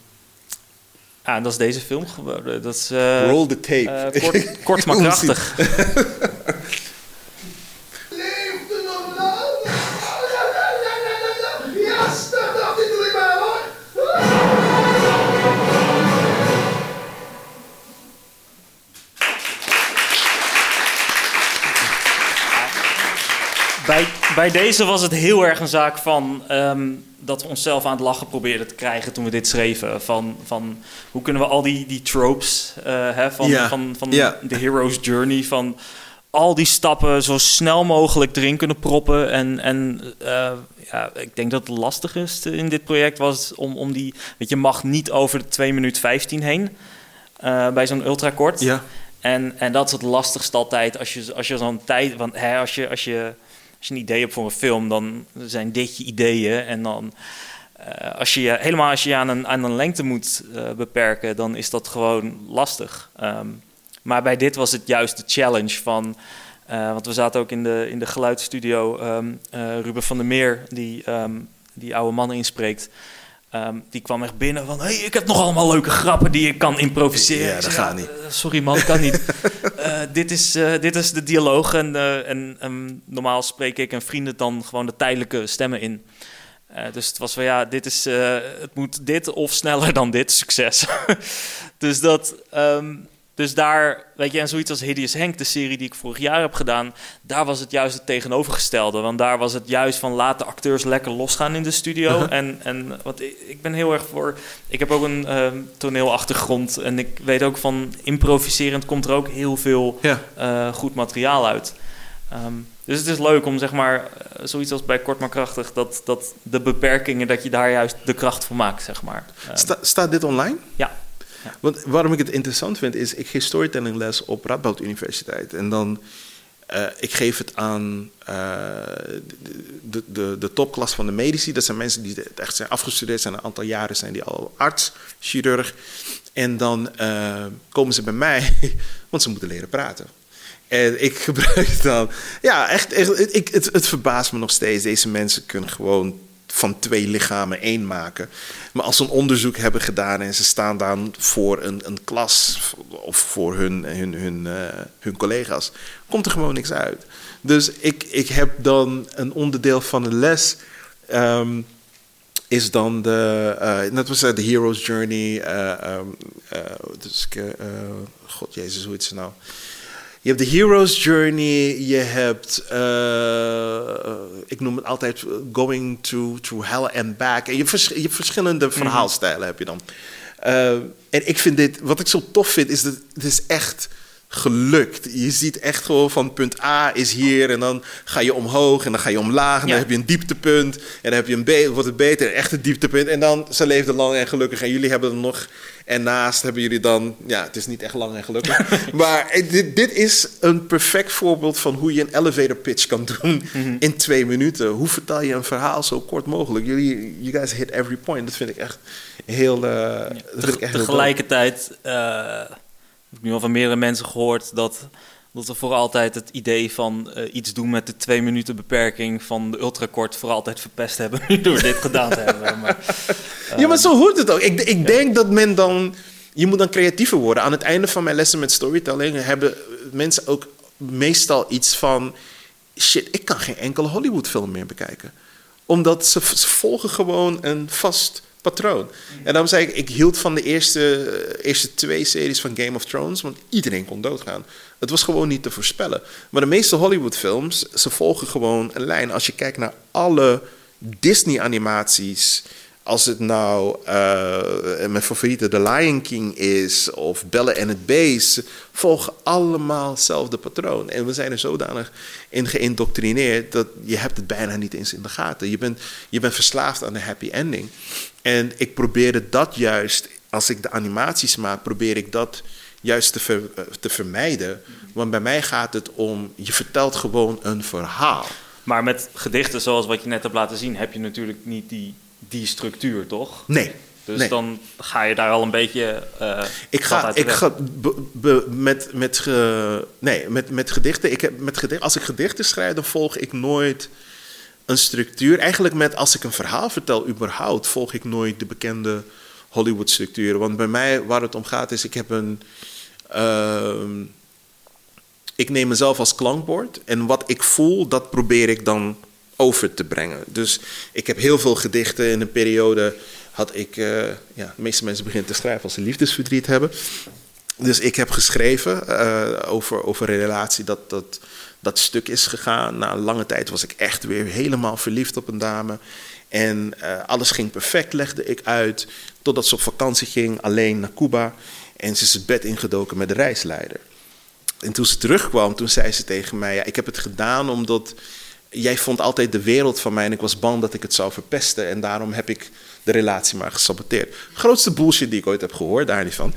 en dat is deze film geworden. Dat is, uh, Roll the tape. Uh, kort, kort maar krachtig. Bij, deze was het heel erg een zaak van um, dat we onszelf aan het lachen probeerden te krijgen toen we dit schreven. Van, van hoe kunnen we al die, die tropes uh, hè, van, van, van de hero's journey, van al die stappen zo snel mogelijk erin kunnen proppen. En, en eh, ja, ik denk dat het lastigste in dit project was om, om die... Weet je, mag niet over de 2 minuten 15 heen eh, bij zo'n ultrakort. Ja. En, en dat is het lastigste altijd als je, als je zo'n tijd... Want hè, als, je, als, je, als je een idee hebt voor een film, dan zijn dit je ideeën. En dan... eh, als je helemaal als je je aan een, aan een lengte moet eh, beperken, dan is dat gewoon lastig. Ehm, maar bij dit was het juist de challenge van. eh, want we zaten ook in de, in de geluidsstudio. ehm, eh, Ruben van der Meer, die ehm, die oude man inspreekt. Ehm, die kwam echt binnen van: hey, ik heb nog allemaal leuke grappen die ik kan improviseren. Ja, dat zei, gaat niet. eh, sorry man, kan niet. Eh, dit, is, eh, dit is de dialoog. En, en normaal spreek ik en vrienden dan gewoon de tijdelijke stemmen in. Dus het was van ja, dit is, het moet dit of sneller dan dit, succes. dus dat, ehm, dus daar, weet je, en zoiets als Hideous Henk, de serie die ik vorig jaar heb gedaan, daar was het juist het tegenovergestelde. Want daar was het juist van laat de acteurs lekker losgaan in de studio. Uh-huh. En, en want ik, ik ben heel erg voor, ik heb ook een ehm, toneelachtergrond en ik weet ook van improviserend komt er ook heel veel Ja. eh, goed materiaal uit. Ehm, dus het is leuk om zeg maar, eh, zoiets als bij Kort maar Krachtig, dat, dat de beperkingen, dat je daar juist de kracht van maakt, zeg maar. Ehm, Sta- staat dit online? ja. Want waarom ik het interessant vind, is ik geef storytelling les op Radboud Universiteit. En dan, eh, ik geef het aan eh, de, de, de topklas van de medici. Dat zijn mensen die echt zijn afgestudeerd zijn, een aantal jaren zijn die al arts, chirurg. En dan eh, komen ze bij mij, want ze moeten leren praten. En ik gebruik dan, ja, echt, echt ik, het, het verbaast me nog steeds. Deze mensen kunnen gewoon van twee lichamen één maken. Maar als ze een onderzoek hebben gedaan en ze staan dan voor een, een klas of voor hun, hun, hun, eh, hun collega's, komt er gewoon niks uit. Dus ik, ik heb dan een onderdeel van de les. ehm, is dan de, eh net was de Hero's Journey. eh, ehm, eh, dus eh, eh, God Jezus, hoe heet ze nou? Je hebt de Hero's Journey, je hebt, eh, ik noem het altijd Going to, to Hell and Back. En je, hebt vers- je hebt verschillende verhaalstijlen heb je dan. Eh, en ik vind dit, wat ik zo tof vind, is dat het is echt gelukt. Je ziet echt gewoon van punt A is hier en dan ga je omhoog en dan ga je omlaag en Ja. dan heb je een dieptepunt en dan heb je een wordt het beter, een echte dieptepunt en dan ze leefden lang en gelukkig en jullie hebben er nog en naast hebben jullie dan, ja, het is niet echt lang en gelukkig, maar dit, dit is een perfect voorbeeld van hoe je een elevator pitch kan doen in twee minuten. Hoe vertel je een verhaal zo kort mogelijk? Jullie, you guys hit every point. Dat vind ik echt heel, vind ik echt. Tegelijkertijd eh, heb ik nu al van meerdere mensen gehoord dat, dat we voor altijd het idee van eh, iets doen met de twee minuten beperking van de ultrakort voor altijd verpest hebben door dit gedaan te hebben. Maar, Ja, maar zo hoort het ook. Ik, ik denk dat men dan... Je moet dan creatiever worden. Aan het einde van mijn lessen met storytelling... hebben mensen ook meestal iets van... Shit, ik kan geen enkele Hollywoodfilm meer bekijken. Omdat ze, ze volgen gewoon een vast patroon. En daarom zei ik, ik hield van de eerste, eerste twee series van Game of Thrones... want iedereen kon doodgaan. Het was gewoon niet te voorspellen. Maar de meeste Hollywoodfilms, ze volgen gewoon een lijn. Als je kijkt naar alle Disney-animaties... Als het nou eh, mijn favoriete The Lion King is of Belle en het Beest, volgen allemaal hetzelfde patroon. En we zijn er zodanig in geïndoctrineerd dat je hebt het bijna niet eens in de gaten. Je bent, je bent verslaafd aan de happy ending. En ik probeerde dat juist, als ik de animaties maak, probeer ik dat juist te, ver- eh, te vermijden. Want bij mij gaat het om, je vertelt gewoon een verhaal. maar met gedichten zoals wat je net hebt laten zien, heb je natuurlijk niet die, die structuur, toch? Nee. Dus nee. dan ga je daar al een beetje. eh, Ik ga, ik weg. ga be- be- met, met, ge- nee, met, met gedichten. Ik heb, met gedicht, als ik gedichten schrijf, dan volg ik nooit een structuur. Eigenlijk met als ik een verhaal vertel, überhaupt, volg ik nooit de bekende Hollywood-structuren. Want bij mij, waar het om gaat, is ik heb een. ehm, ik neem mezelf als klankbord en wat ik voel, dat probeer ik dan over te brengen. Dus ik heb heel veel gedichten in een periode. Had ik, eh, ja, de meeste mensen beginnen te schrijven als ze liefdesverdriet hebben. Dus ik heb geschreven eh, over, over een relatie dat, dat dat stuk is gegaan. Na een lange tijd was ik echt weer helemaal verliefd op een dame. En eh, alles ging perfect, legde ik uit. Totdat ze op vakantie ging, alleen naar Cuba. En ze is het bed ingedoken met de reisleider. En toen ze terugkwam, toen zei ze tegen mij: ja, Ik heb het gedaan omdat jij vond altijd de wereld van mij. En ik was bang dat ik het zou verpesten. En daarom heb ik de relatie maar gesaboteerd. Grootste bullshit die ik ooit heb gehoord, daar niet van.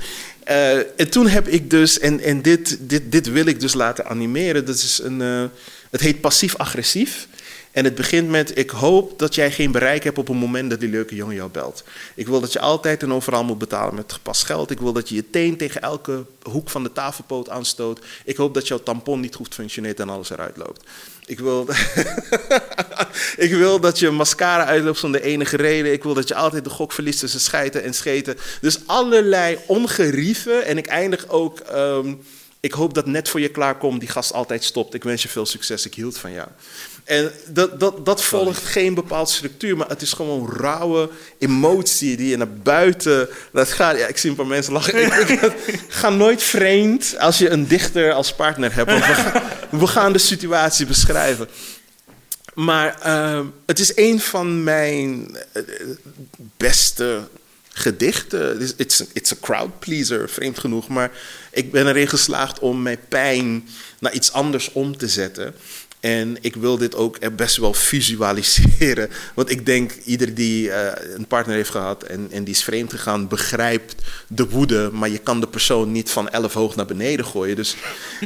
Uh, en toen heb ik dus, en, en dit, dit, dit wil ik dus laten animeren. Dat is een, uh, het heet passief-agressief. En het begint met: Ik hoop dat jij geen bereik hebt op een moment dat die leuke jongen jou belt. Ik wil dat je altijd en overal moet betalen met gepast geld. Ik wil dat je je teen tegen elke hoek van de tafelpoot aanstoot. Ik hoop dat jouw tampon niet goed functioneert en alles eruit loopt. Ik wil, ik wil dat je mascara uitloopt zonder enige reden. Ik wil dat je altijd de gok verliest tussen schijten en scheten. Dus allerlei ongerieven. En ik eindig ook. Um, ik hoop dat net voor je klaarkomt, die gast altijd stopt. Ik wens je veel succes, ik hield van jou. En dat, dat, dat volgt geen bepaalde structuur, maar het is gewoon rauwe emotie die je naar buiten laat gaan. Ja, ik zie een paar mensen lachen. Ik, ik, ga nooit vreemd als je een dichter als partner hebt. Want we, gaan, we gaan de situatie beschrijven. Maar uh, het is een van mijn uh, beste gedichten. It's it's a crowd pleaser, vreemd genoeg. Maar ik ben erin geslaagd om mijn pijn naar iets anders om te zetten. En ik wil dit ook best wel visualiseren. Want ik denk, ieder die uh, een partner heeft gehad en, en die is vreemd gegaan, begrijpt de woede. Maar je kan de persoon niet van elf hoog naar beneden gooien. Dus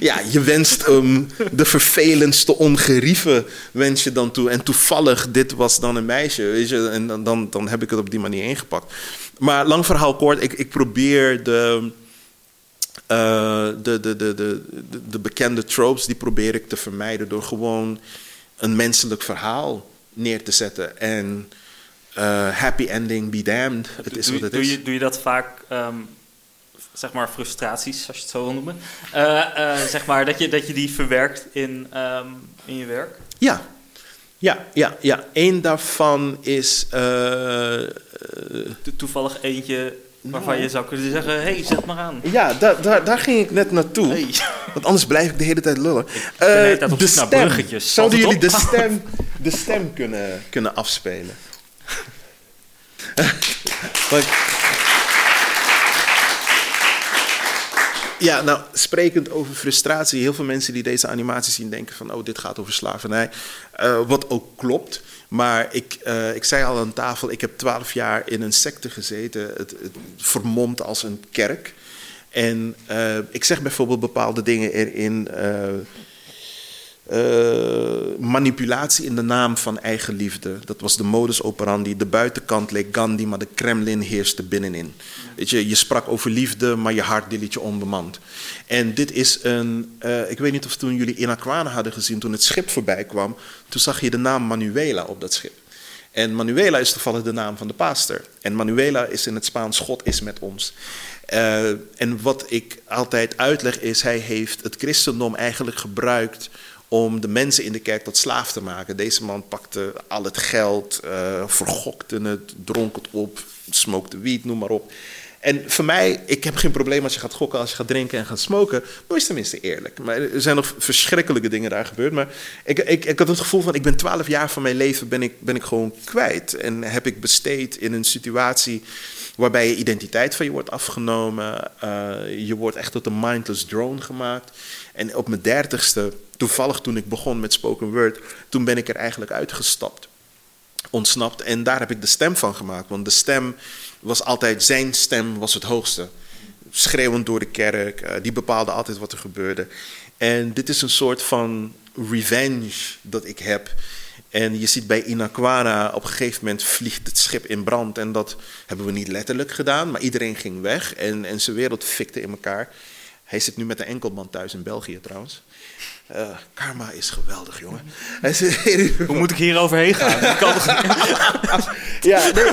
ja, je wenst um, de vervelendste ongerieven wens je dan toe. En toevallig, dit was dan een meisje. Weet je, en dan, dan, dan heb ik het op die manier ingepakt. Maar lang verhaal kort, ik, ik probeer de. Uh, de, de, de, de, de bekende tropes die probeer ik te vermijden door gewoon een menselijk verhaal neer te zetten. En uh, happy ending, be damned. Het is doe, wat het doe is. Je, doe je dat vaak, um, zeg maar, frustraties, als je het zo wil noemen? Uh, zeg maar, dat je, dat je die verwerkt in, um, in je werk? Ja. Ja, ja, ja. Eén daarvan is. Toevallig eentje Waarvan je zou kunnen zeggen, hé, hey, zet maar aan. Ja, daar, daar, daar ging ik net naartoe. Hey. Want anders blijf ik de hele tijd lullen. Op de stem. bruggetjes. Zouden jullie de stem, de stem kunnen, kunnen afspelen? Ja, nou, sprekend over frustratie. Heel veel mensen die deze animatie zien denken van... oh, dit gaat over slavernij. Uh, wat ook klopt. Maar ik, uh, ik zei al aan tafel, ik heb twaalf jaar in een secte gezeten, het, vermomd als een kerk. En uh, ik zeg bijvoorbeeld bepaalde dingen erin. Uh, manipulatie in de naam van eigen liefde. Dat was de modus operandi. De buitenkant leek Gandhi, maar de Kremlin heerste binnenin. Weet je, je sprak over liefde, maar je hart liet je onbemand. En dit is een. Uh, ik weet niet of toen jullie Inakwana hadden gezien, toen het schip voorbij kwam. Toen zag je de naam Manuela op dat schip. En Manuela is toevallig de naam van de pastor. En Manuela is in het Spaans God is met ons. Uh, en wat ik altijd uitleg is, hij heeft het christendom eigenlijk gebruikt om de mensen in de kerk tot slaaf te maken. Deze man pakte al het geld, uh, vergokte het, dronk het op, smokte wiet, noem maar op. En voor mij, ik heb geen probleem als je gaat gokken, als je gaat drinken en gaat smoken. Maar is tenminste eerlijk. Maar er zijn nog verschrikkelijke dingen daar gebeurd. Maar ik, ik, ik had het gevoel van, ik ben twaalf jaar van mijn leven ben ik, ben ik gewoon kwijt. En heb ik besteed in een situatie waarbij je identiteit van je wordt afgenomen. Uh, je wordt echt tot een mindless drone gemaakt. En op mijn dertigste, toevallig toen ik begon met spoken word, toen ben ik er eigenlijk uitgestapt. Ontsnapt. En daar heb ik de stem van gemaakt. Want de stem was altijd, zijn stem was het hoogste. Schreeuwend door de kerk, uh, die bepaalde altijd wat er gebeurde. En dit is een soort van revenge dat ik heb. En je ziet bij Inakwana, op een gegeven moment vliegt het schip in brand. En dat hebben we niet letterlijk gedaan, maar iedereen ging weg. En, en zijn wereld fikte in elkaar. Hij zit nu met een enkelband thuis in België trouwens. Uh, karma is geweldig, jongen. Hoe moet ik hier overheen gaan? Ik kan toch... Ja, nee,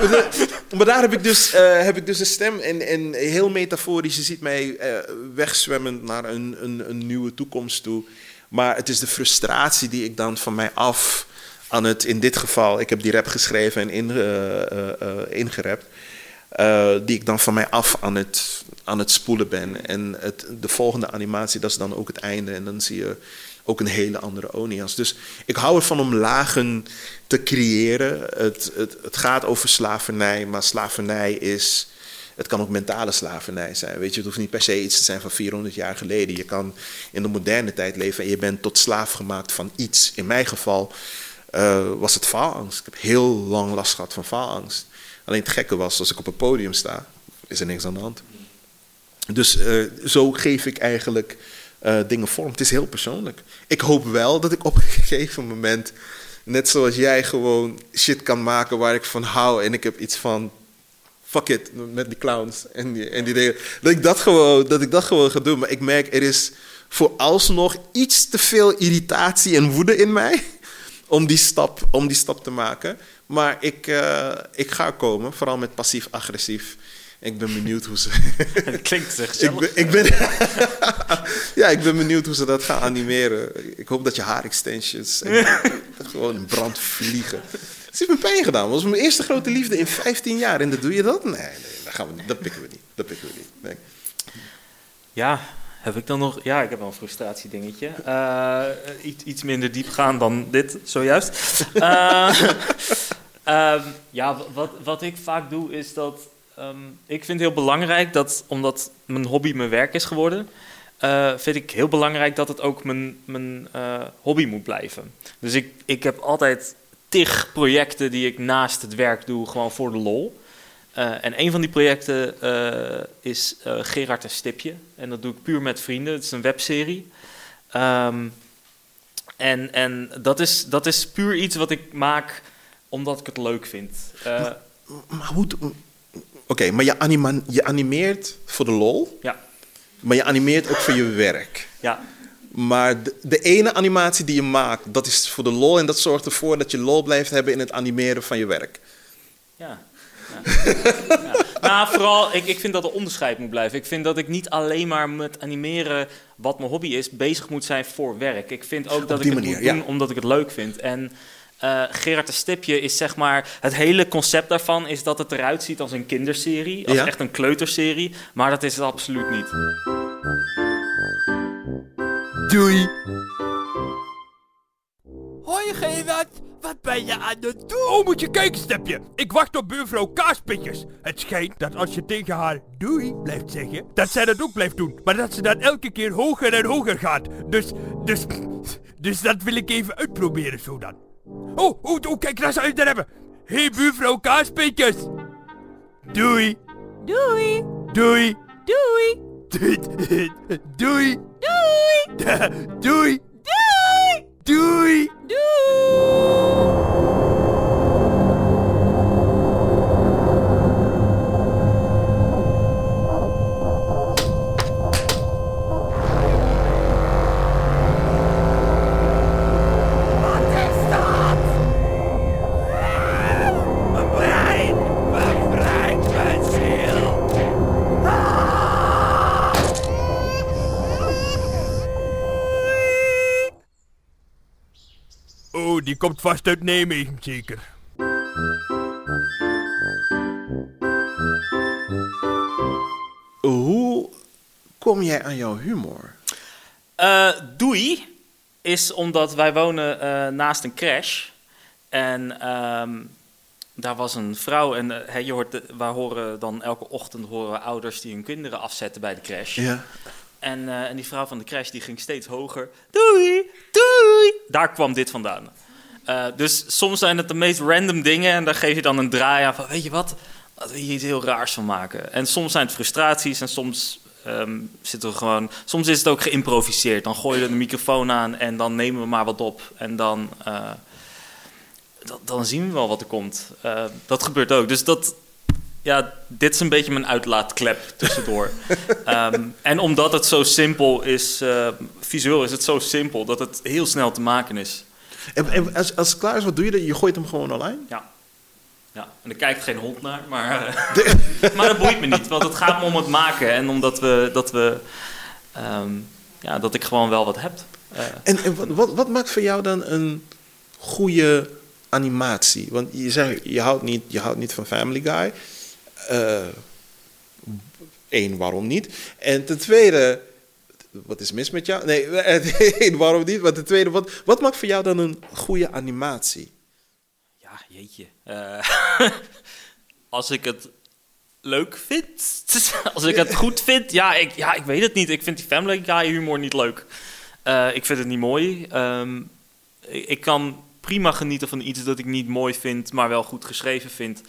maar, daar heb ik dus, eh, heb ik dus een stem. En, en heel metaforisch, je ziet mij eh, wegzwemmend naar een, een, een nieuwe toekomst toe. Maar het is de frustratie die ik dan van mij af aan het, in dit geval, ik heb die rap geschreven en in, eh, eh, die ik dan van mij af aan het, aan het spoelen ben. En het, de volgende animatie, dat is dan ook het einde. En dan zie je ook een hele andere Onias. Dus ik hou ervan om lagen te creëren. Het, het, het gaat over slavernij, maar slavernij is. Het kan ook mentale slavernij zijn. Weet je, het hoeft niet per se iets te zijn van 400 jaar geleden. Je kan in de moderne tijd leven en je bent tot slaaf gemaakt van iets. In mijn geval eh, was het faalangst. Ik heb heel lang last gehad van faalangst. Alleen het gekke was, als ik op een podium sta, is er niks aan de hand. Dus eh, zo geef ik eigenlijk eh, dingen vorm. Het is heel persoonlijk. Ik hoop wel dat ik op een gegeven moment, net zoals jij, gewoon shit kan maken waar ik van hou. En ik heb iets van, fuck it, met die clowns en die, en die dingen. Dat ik dat, gewoon, dat ik dat gewoon ga doen. Maar ik merk, er is vooralsnog iets te veel irritatie en woede in mij om die stap, om die stap te maken. Maar ik, eh, ik ga komen, vooral met passief-agressief. Ik ben benieuwd hoe ze. Het klinkt zeg ik ben, ik ben, ja, ik ben benieuwd hoe ze dat gaan animeren. Ik hoop dat je haar extensions en gewoon in brand vliegen. Het heeft me pijn gedaan. Dat was mijn eerste grote liefde in 15 jaar. En dat doe je dat? Nee, nee dat, gaan we niet. dat pikken we niet. Dat pikken we niet. Nee. Ja, heb ik dan nog... Ja, ik heb wel een frustratiedingetje. Eh, iets, iets minder diep gaan dan dit, zojuist. Eh, ehm, ja, wat, wat ik vaak doe is dat... ehm, ik vind het heel belangrijk dat, omdat mijn hobby mijn werk is geworden... eh, vind ik heel belangrijk dat het ook mijn, mijn eh, hobby moet blijven. Dus ik, ik heb altijd tig projecten die ik naast het werk doe, gewoon voor de lol. Eh, en een van die projecten is Gerard en Stipje. En dat doe ik puur met vrienden. Het is een webserie. Ehm, en en dat, is, dat is puur iets wat ik maak omdat ik het leuk vind. Eh, Maar hoe. Oké, maar je, anima, je animeert voor de lol. Ja. Maar je animeert ook voor je werk. ja. Maar de, de ene animatie die je maakt, dat is voor de lol. En dat zorgt ervoor dat je lol blijft hebben in het animeren van je werk. Ja. ja. ja. Nou, vooral, ik, ik vind dat er onderscheid moet blijven. Ik vind dat ik niet alleen maar met animeren, wat mijn hobby is, bezig moet zijn voor werk. Ik vind ook dat ik die het manier, moet doen ja. omdat ik het leuk vind. En eh, Gerard de Stipje is zeg maar... Het hele concept daarvan is dat het eruit ziet als een kinderserie. Als Ja. echt een kleuterserie. Maar dat is het absoluut niet. Doei. Hoi Gerard, wat ben je aan het doen? Oh, moet je kijken, Stepje. Ik wacht op buurvrouw Kaaspitjes. Het schijnt dat als je tegen haar doei blijft zeggen, dat zij dat ook blijft doen. Maar dat ze dan elke keer hoger en hoger gaat. Dus, dus, dus dat wil ik even uitproberen zo dan. Oh, oh, oh kijk, daar zou je het hebben. Hé, hey, buurvrouw Kaaspitjes. Doei. Doei. Doei. Doei. Doei. Doei. Doei. Doei. Doei. Doei. Wat die komt vast uit Nijmegen, zeker. Hoe kom jij aan jouw humor? Eh, doei is omdat wij wonen eh, naast een crash. En ehm, daar was een vrouw en hè, je hoort, de- wij horen dan elke ochtend horen we ouders die hun kinderen afzetten bij de crash. Ja. En, eh, en die vrouw van de crash die ging steeds hoger. Doei, doei. Daar kwam dit vandaan. Eh, dus soms zijn het de meest random dingen en daar geef je dan een draai aan van, weet je wat, laten we hier iets heel raars van maken. En soms zijn het frustraties en soms ehm, zitten we gewoon, soms is het ook geïmproviseerd. Dan gooi je de microfoon aan en dan nemen we maar wat op en dan, eh, dan, zien we wel wat er komt. Eh, dat gebeurt ook. Dus dat, ja, dit is een beetje mijn uitlaatklep tussendoor. Ehm, en omdat het zo simpel is, visueel is het zo simpel dat het heel snel te maken is. En, en als, als het klaar is, wat doe je dan? Je gooit hem gewoon online? Ja. Ja, en er kijkt geen hond naar, maar, eh, maar dat boeit me niet. Want het gaat me om het maken en omdat we, dat we, ehm, ja, dat ik gewoon wel wat heb. Eh, En, en wat, wat, wat maakt voor jou dan een goede animatie? Want je zegt, je houdt niet, je houdt niet van Family Guy. Eén, waarom niet? En ten tweede, wat is mis met jou? Nee, één, waarom niet? Maar ten tweede, wat, wat maakt voor jou dan een goede animatie? ja, jeetje. Eh, als ik het leuk vind, als ik het goed vind, ja ik, ja, ik weet het niet. Ik vind die Family Guy humor niet leuk. Eh, ik vind het niet mooi. Ehm, ik, ik kan prima genieten van iets dat ik niet mooi vind, maar wel goed geschreven vind.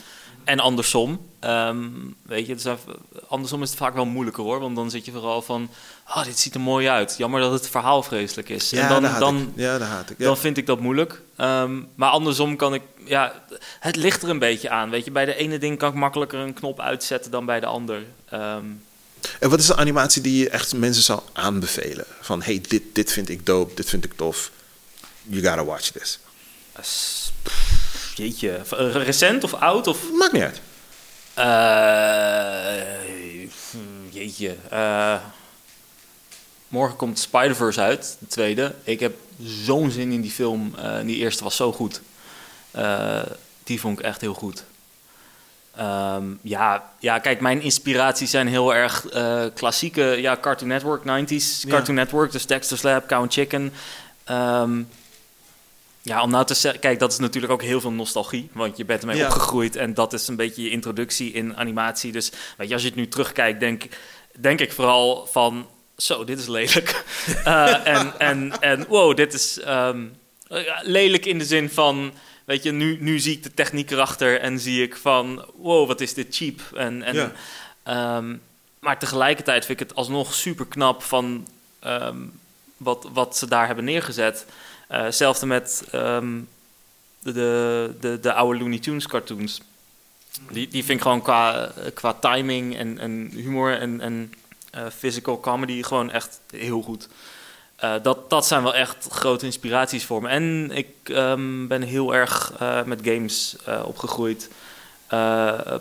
En andersom. Ehm, weet je, het is even- andersom is het vaak wel moeilijker hoor. Want dan zit je vooral van, oh, dit ziet er mooi uit. Jammer dat het verhaal vreselijk is. en dan, haat dan, ik. Ja, daar haat ik. Ja. dan vind ik dat moeilijk. Ehm, maar andersom kan ik, ja, het ligt er een beetje aan. Weet je, bij de ene ding kan ik makkelijker een knop uitzetten dan bij de ander. Ehm, En wat is de animatie die je echt mensen zou aanbevelen? Van, hey, dit, dit vind ik dope, dit vind ik tof. You gotta watch this. pff, jeetje, recent of oud? Of, Maakt niet uit. Eh, hmm, jeetje. eh, morgen komt Spider-Verse uit, de tweede. Ik heb zo'n zin in die film. Eh, die eerste was zo goed. Die vond ik echt heel goed. Ehm, ja, ja, kijk, mijn inspiraties zijn heel erg klassieke ja, Cartoon Network, 90s Ja. Cartoon Network. Dus Dexter's Lab, Cow and Chicken. Ehm, ja, om nou te zeggen, kijk, dat is natuurlijk ook heel veel nostalgie, want je bent ermee Ja. opgegroeid en dat is een beetje je introductie in animatie. Dus weet je, als je het nu terugkijkt, denk, denk ik vooral van, zo, dit is lelijk. Eh, en, en, en wow, dit is ehm, ja, lelijk in de zin van, weet je, nu, nu zie ik de techniek erachter en zie ik van, wow, wat is dit cheap. En, en, Ja. ehm, maar tegelijkertijd vind ik het alsnog super knap van ehm, wat, wat ze daar hebben neergezet. Eh, hetzelfde met ehm, de, de, de, de oude Looney Tunes cartoons. Die, die vind ik gewoon qua, qua timing en, en humor en, en eh, physical comedy gewoon echt heel goed. Eh, dat, dat zijn wel echt grote inspiraties voor me. En ik ehm, ben heel erg met games opgegroeid.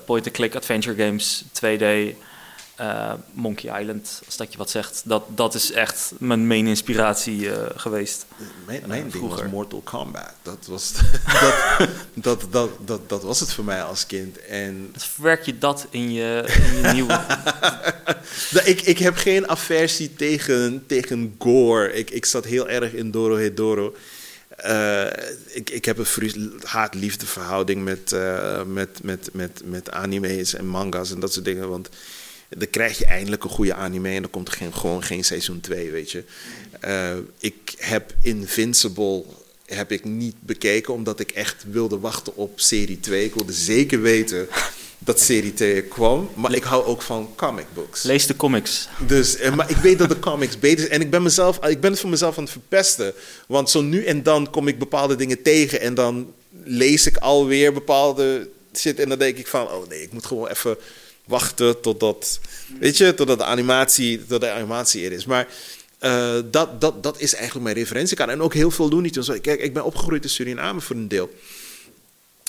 Point-and-click adventure games, 2D. Eh, Monkey Island, als dat je wat zegt. Dat, dat is echt mijn main inspiratie eh, geweest. Mijn, mijn Eh, ding was. Mortal Kombat. Dat was, dat, dat, dat, dat, dat was het voor mij als kind. En Dus verwerk je dat in je, in je nieuwe... Ik, ik heb geen aversie tegen, tegen gore. Ik, ik zat heel erg in Doro Hedoro. Eh ik, ik heb een haat-liefde verhouding met, met, met, met, met anime's en manga's en dat soort dingen. Want dan krijg je eindelijk een goede anime en dan komt er geen, gewoon geen seizoen 2, weet je. Eh, ik heb Invincible heb ik niet bekeken, omdat ik echt wilde wachten op serie 2. Ik wilde zeker weten dat serie 2 kwam. Maar ik hou ook van comic books. Lees de comics. Dus, eh, maar ik weet dat de comics beter zijn. En ik ben, mezelf, ik ben het voor mezelf aan het verpesten. Want zo nu en dan kom ik bepaalde dingen tegen. En dan lees ik alweer bepaalde shit. En dan denk ik van, oh nee, ik moet gewoon even wachten totdat, weet je, totdat de animatie, tot de animatie er is. Maar eh, dat, dat, dat is eigenlijk mijn referentiekader. En ook heel veel Looney Tunes. Kijk, ik ben opgegroeid in Suriname voor een deel.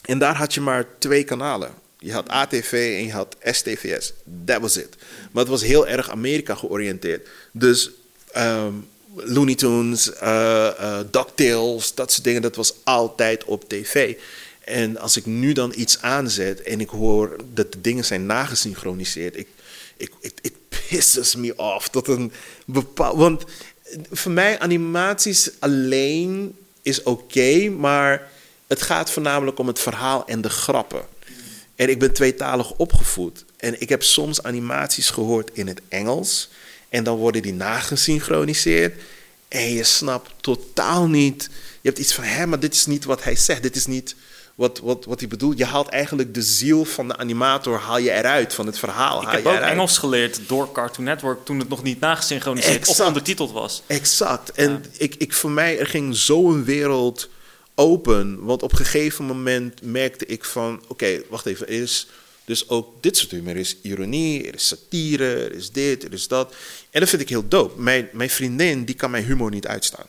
En daar had je maar twee kanalen. Je had ATV en je had STVS. That was it. Maar het was heel erg Amerika georiënteerd. Dus ehm, Looney Tunes, eh, DuckTales, dat soort dingen, dat was altijd op tv. En als ik nu dan iets aanzet en ik hoor dat de dingen zijn nagesynchroniseerd, ik, ik, it, pisses me off. Tot een bepaald. Want voor mij, animaties alleen is oké, maar het gaat voornamelijk om het verhaal en de grappen. En ik ben tweetalig opgevoed. En ik heb soms animaties gehoord in het Engels. En dan worden die nagesynchroniseerd. En je snapt totaal niet. Je hebt iets van, hé, maar dit is niet wat hij zegt. Dit is niet wat, wat, wat hij bedoelt. Je haalt eigenlijk de ziel van de animator haal je eruit, van het verhaal. Ik heb ook eruit. Engels geleerd door Cartoon Network toen het nog niet nagesynchroniseerd of Exact. ondertiteld was. Exact. En ik, ik, voor mij, er ging zo'n wereld open. Want op een gegeven moment merkte ik van... Oké, wacht even. Er is dus ook dit soort humor. Er is ironie, er is satire, er is dit, er is dat. En dat vind ik heel dope. Mijn, mijn vriendin, die kan mijn humor niet uitstaan.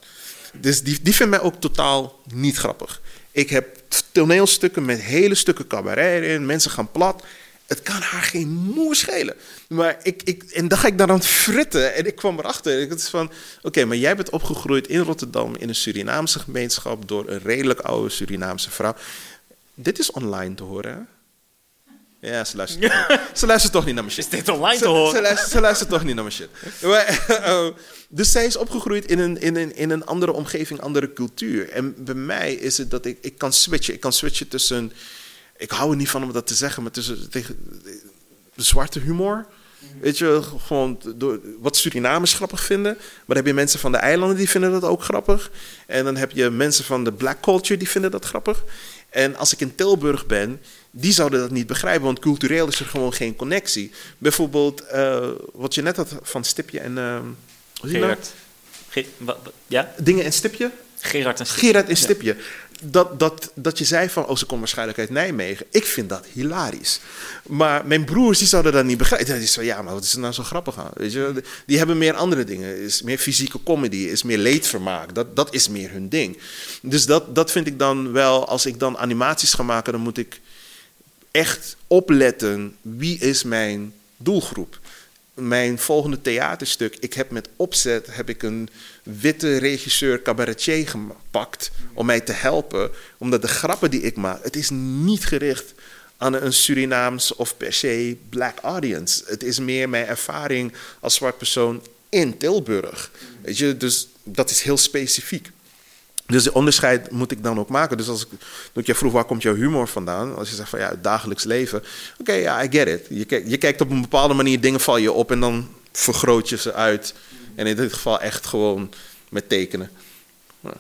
Dus die, die vindt mij ook totaal niet grappig. Ik heb toneelstukken met hele stukken cabaret erin. Mensen gaan plat. Het kan haar geen moer schelen. Maar ik, ik, en dan ga ik daar aan het fritten. En ik kwam erachter. Ik was van, oké, maar jij bent opgegroeid in Rotterdam... in een Surinaamse gemeenschap... door een redelijk oude Surinaamse vrouw. Dit is online te horen? Ja, ze luistert, toch niet. ze luistert toch niet naar mijn shit. Is dit online Ze, te horen? ze, luistert, ze luistert toch niet naar mijn shit. Maar, oh, dus zij is opgegroeid in een, in, een, in een andere omgeving, andere cultuur. En bij mij is het dat ik, ik kan switchen. Ik kan switchen tussen... Ik hou er niet van om dat te zeggen, maar tussen tegen, de zwarte humor... Weet je, gewoon door, wat Surinamers grappig vinden. Maar dan heb je mensen van de eilanden die vinden dat ook grappig. En dan heb je mensen van de black culture die vinden dat grappig. En als ik in Tilburg ben, die zouden dat niet begrijpen, want cultureel is er gewoon geen connectie. Bijvoorbeeld, eh, wat je net had van Stipje en. Uh, die nou? Gerard. Ge- ja? Dingen en Stipje? Gerard en Stipje. Gerard en Ja. Dat, dat, dat je zei van, oh, ze komt waarschijnlijk uit Nijmegen. Ik vind dat hilarisch. Maar mijn broers, die zouden dat niet begrijpen. Die zeiden, ja, maar wat is er nou zo grappig aan? Weet je? Die hebben meer andere dingen. Is meer fysieke comedy, is meer leedvermaak. Dat, dat is meer hun ding. Dus dat, dat vind ik dan wel, als ik dan animaties ga maken, dan moet ik echt opletten. Wie is mijn doelgroep? Mijn volgende theaterstuk, ik heb met opzet heb ik een witte regisseur cabaretier gepakt om mij te helpen. Omdat de grappen die ik maak, het is niet gericht aan een Surinaams of per se black audience. Het is meer mijn ervaring als zwart persoon in Tilburg. Weet je, dus dat is heel specifiek. Dus de onderscheid moet ik dan ook maken. Dus als ik, toen ik je vroeg, waar komt jouw humor vandaan? Als je zegt van ja, het dagelijks leven. Oké, ja, I get it. Je kijkt, je kijkt op een bepaalde manier, dingen val je op en dan vergroot je ze uit. En in dit geval echt gewoon met tekenen. Ja.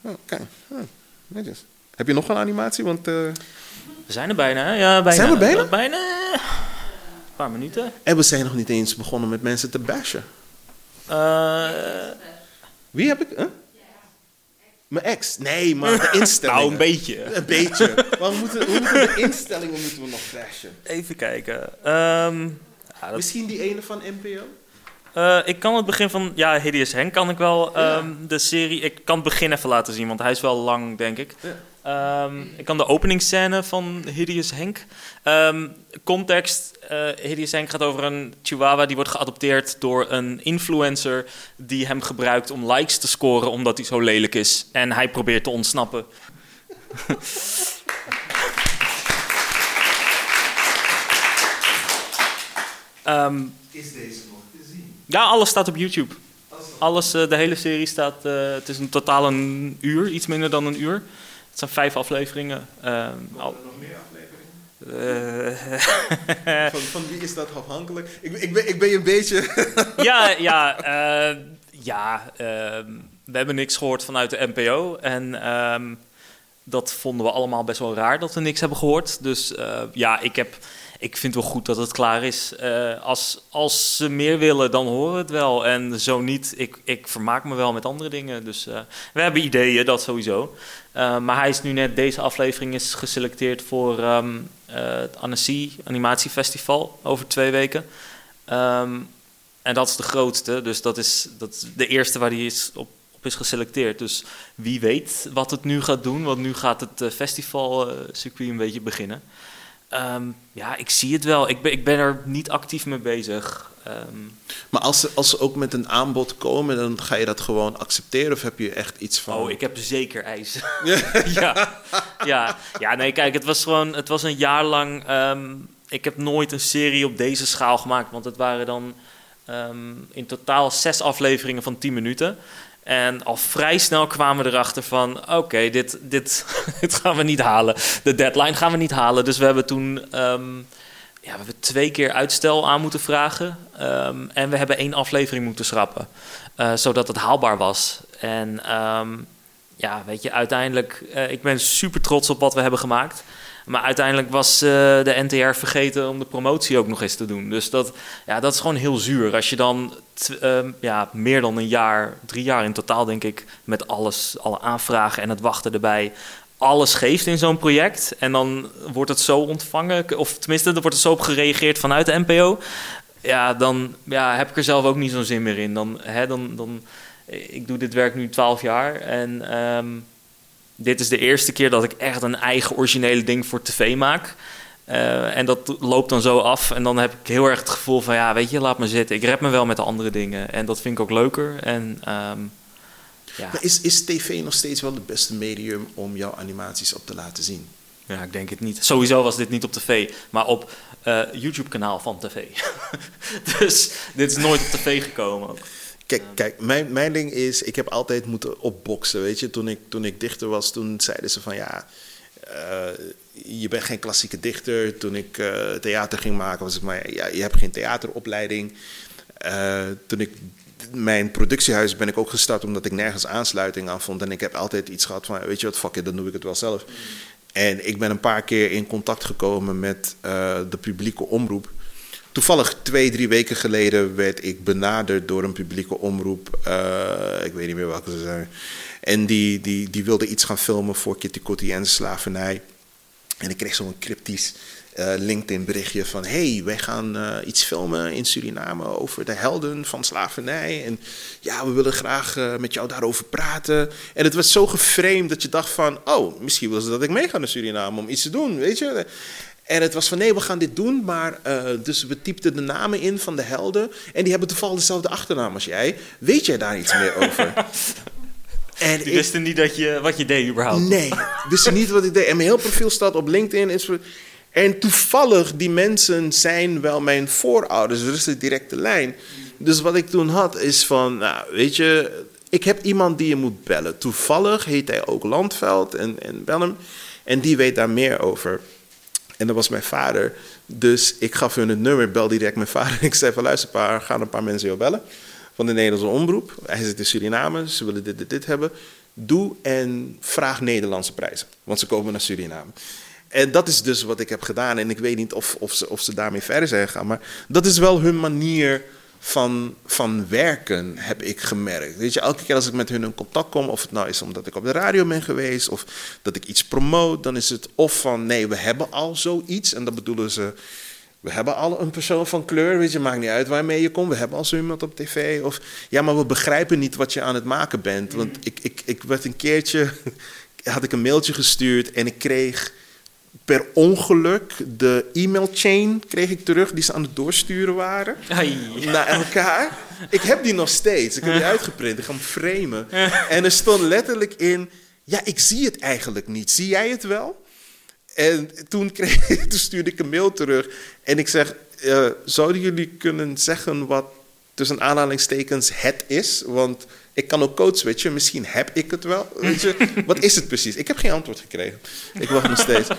Oké, Ja, netjes. Heb je nog een animatie? Want, eh, We zijn er bijna? Ja, bijna. Zijn we bijna? Bijna. Een paar minuten. En we zijn nog niet eens begonnen met mensen te bashen. Eh, Wie heb ik? Huh? Mijn ex. Nee, maar de instellingen. nou, een beetje. Een beetje. Maar we moeten, we moeten de instellingen moeten we nog bashen. Even kijken. Ehm, ja, dat- Misschien die ene van NPO? Eh, ik kan het begin van... Ja, Hideous Henk kan ik wel ehm, de serie... Ik kan het begin even laten zien, want hij is wel lang, denk ik. Ehm, ik kan de openingsscène van Hideous Henk. Ehm, context. eh Hideous Henk gaat over een chihuahua die wordt geadopteerd door een influencer... die hem gebruikt om likes te scoren omdat hij zo lelijk is. En hij probeert te ontsnappen. Ehm, Is deze nog te zien? ja, alles staat op YouTube. Alles, eh, de hele serie staat. eh, het is in totaal een uur, iets minder dan een uur. Het zijn vijf afleveringen. Ehm, al- nog meer afleveringen? Eh, Van, van wie is dat afhankelijk? Ik, ben- ik, ben, ik ben je een beetje... ja, ja, eh, ja ehm, we hebben niks gehoord vanuit de NPO. En ehm, dat vonden we allemaal best wel raar dat we niks hebben gehoord. Dus eh, ja, ik, heb, ik vind wel goed dat het klaar is. Als, als ze meer willen, dan horen we het wel. En zo niet, ik, ik vermaak me wel met andere dingen. Dus we hebben ideeën, dat sowieso. Eh, maar hij is nu net, deze aflevering is geselecteerd voor ehm, eh, het Annecy Animatiefestival over twee weken. Ehm, en dat is de grootste, dus dat is, dat de eerste waar hij is op, op is geselecteerd. Dus wie weet wat het nu gaat doen, want nu gaat het eh, festivalcircuit een beetje beginnen. Ehm, ja, ik zie het wel. Ik ben, ik ben er niet actief mee bezig. Ehm, Maar als ze, als ze ook met een aanbod komen, dan ga je dat gewoon accepteren? Of heb je echt iets van... Oh, ik heb zeker eisen. ja. Ja. ja, nee, kijk, het was gewoon, het was een jaar lang. ehm, ik heb nooit een serie op deze schaal gemaakt, want het waren dan in totaal zes afleveringen van 10 minuten. En al vrij snel kwamen we erachter van, oké, dit, dit, dit gaan we niet halen. De deadline gaan we niet halen. Dus we hebben toen ehm, ja, we hebben twee keer uitstel aan moeten vragen. Ehm, en we hebben één aflevering moeten schrappen. eh, zodat het haalbaar was. En ehm, ja, weet je, uiteindelijk... eh, ik ben super trots op wat we hebben gemaakt. Maar uiteindelijk was eh, de NTR vergeten om de promotie ook nog eens te doen. Dus dat, ja, dat is gewoon heel zuur. Als je dan ehm, ja, meer dan een jaar, drie jaar in totaal denk ik... met alles, alle aanvragen en het wachten erbij alles geeft in zo'n project. En dan wordt het zo ontvangen, of tenminste, er wordt er zo op gereageerd vanuit de NPO. Ja, dan ja, heb ik er zelf ook niet zo'n zin meer in. Dan, hè, dan, dan, ik doe dit werk nu twaalf jaar en ehm, dit is de eerste keer dat ik echt een eigen originele ding voor tv maak. Eh, en dat loopt dan zo af. En dan heb ik heel erg het gevoel van, ja, weet je, laat me zitten. Ik red me wel met de andere dingen. En dat vind ik ook leuker. En ehm, ja. Maar is, is tv nog steeds wel het beste medium om jouw animaties op te laten zien? Ja, ik denk het niet. Sowieso was dit niet op tv, maar op eh, YouTube-kanaal van tv. dus dit is nooit op tv gekomen ook. Kijk, kijk mijn, mijn ding is, ik heb altijd moeten opboksen. Weet je, toen ik, toen ik dichter was, toen zeiden ze van ja, eh, je bent geen klassieke dichter. Toen ik eh, theater ging maken, was het maar ja, je hebt geen theateropleiding. toen ik mijn productiehuis ben ik ook gestart omdat ik nergens aansluiting aan vond. En ik heb altijd iets gehad van, weet je wat, fuck it, dan doe ik het wel zelf. En ik ben een paar keer in contact gekomen met de publieke omroep. Toevallig twee, drie weken geleden werd ik benaderd door een publieke omroep. Uh, ik weet niet meer welke ze zijn. En die, die, die wilde iets gaan filmen voor Kitty Kotti en slavernij. En ik kreeg zo'n cryptisch uh, LinkedIn berichtje van... hey, wij gaan uh, iets filmen in Suriname over de helden van slavernij. En ja, we willen graag met jou daarover praten. En het was zo geframed dat je dacht van... oh, misschien willen ze dat ik mee ga naar Suriname om iets te doen, weet je... En het was van nee, we gaan dit doen, maar dus we typten de namen in van de helden. En die hebben toevallig dezelfde achternaam als jij. Weet jij daar iets meer over? En die wisten niet dat je, wat je deed überhaupt. Nee, wisten niet wat ik deed. En mijn heel profiel staat op LinkedIn. Is en toevallig, die mensen zijn wel mijn voorouders, dus de directe lijn. Dus wat ik toen had is van, nou, weet je, ik heb iemand die je moet bellen. Toevallig heet hij ook Landveld en, en bel hem. En die weet daar meer over. En dat was mijn vader. Dus ik gaf hun het nummer, bel direct mijn vader. Ik zei van, luister, paar, gaan een paar mensen jou bellen. Van de Nederlandse omroep. Hij zit in Suriname, ze willen dit, dit, dit hebben. Doe en vraag Nederlandse prijzen. Want ze komen naar Suriname. En dat is dus wat ik heb gedaan. En ik weet niet of, of, ze, of ze daarmee verder zijn gegaan. Maar dat is wel hun manier van, van werken, heb ik gemerkt. Weet je, elke keer als ik met hun in contact kom, of het nou is omdat ik op de radio ben geweest, of dat ik iets promoot, dan is het of van nee, we hebben al zoiets. En dat bedoelen ze. We hebben al een persoon van kleur, weet je, maakt niet uit waarmee je komt. We hebben al zo iemand op tv. Of ja, maar we begrijpen niet wat je aan het maken bent. Want ik, ik, ik werd een keertje, had ik een mailtje gestuurd en ik kreeg per ongeluk de e-mail chain kreeg ik terug die ze aan het doorsturen waren naar elkaar. Ik heb die nog steeds. Ik heb die uitgeprint. Ik ga hem framen. En er stond letterlijk in: Ja, ik zie het eigenlijk niet. Zie jij het wel? En toen, kreeg, toen stuurde ik een mail terug en ik zeg: uh, Zouden jullie kunnen zeggen wat tussen aanhalingstekens het is? Want ik kan ook code switchen, misschien heb ik het wel. Weet je, wat is het precies? Ik heb geen antwoord gekregen. Ik wacht nog steeds.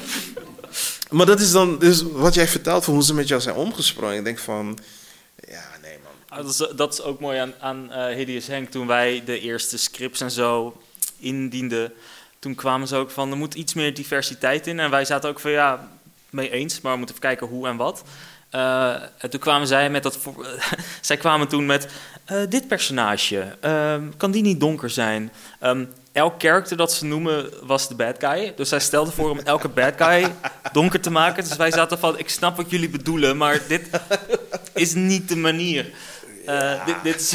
Maar dat is dan dus wat jij vertelt van hoe ze met jou zijn omgesprongen. Ik denk van, ja, nee man. Ah, dat, is, dat is ook mooi aan, aan uh, Hideous Henk. Toen wij de eerste scripts en zo indienden, toen kwamen ze ook van, er moet iets meer diversiteit in. En wij zaten ook van, ja, mee eens, maar we moeten even kijken hoe en wat. Uh, en toen kwamen zij met dat. zij kwamen toen met. Uh, dit personage, uh, kan die niet donker zijn? Um, elk karakter dat ze noemen was de bad guy. Dus zij stelde voor om elke bad guy donker te maken. Dus wij zaten van: ik snap wat jullie bedoelen, maar dit is niet de manier. Ja. dit, dit is.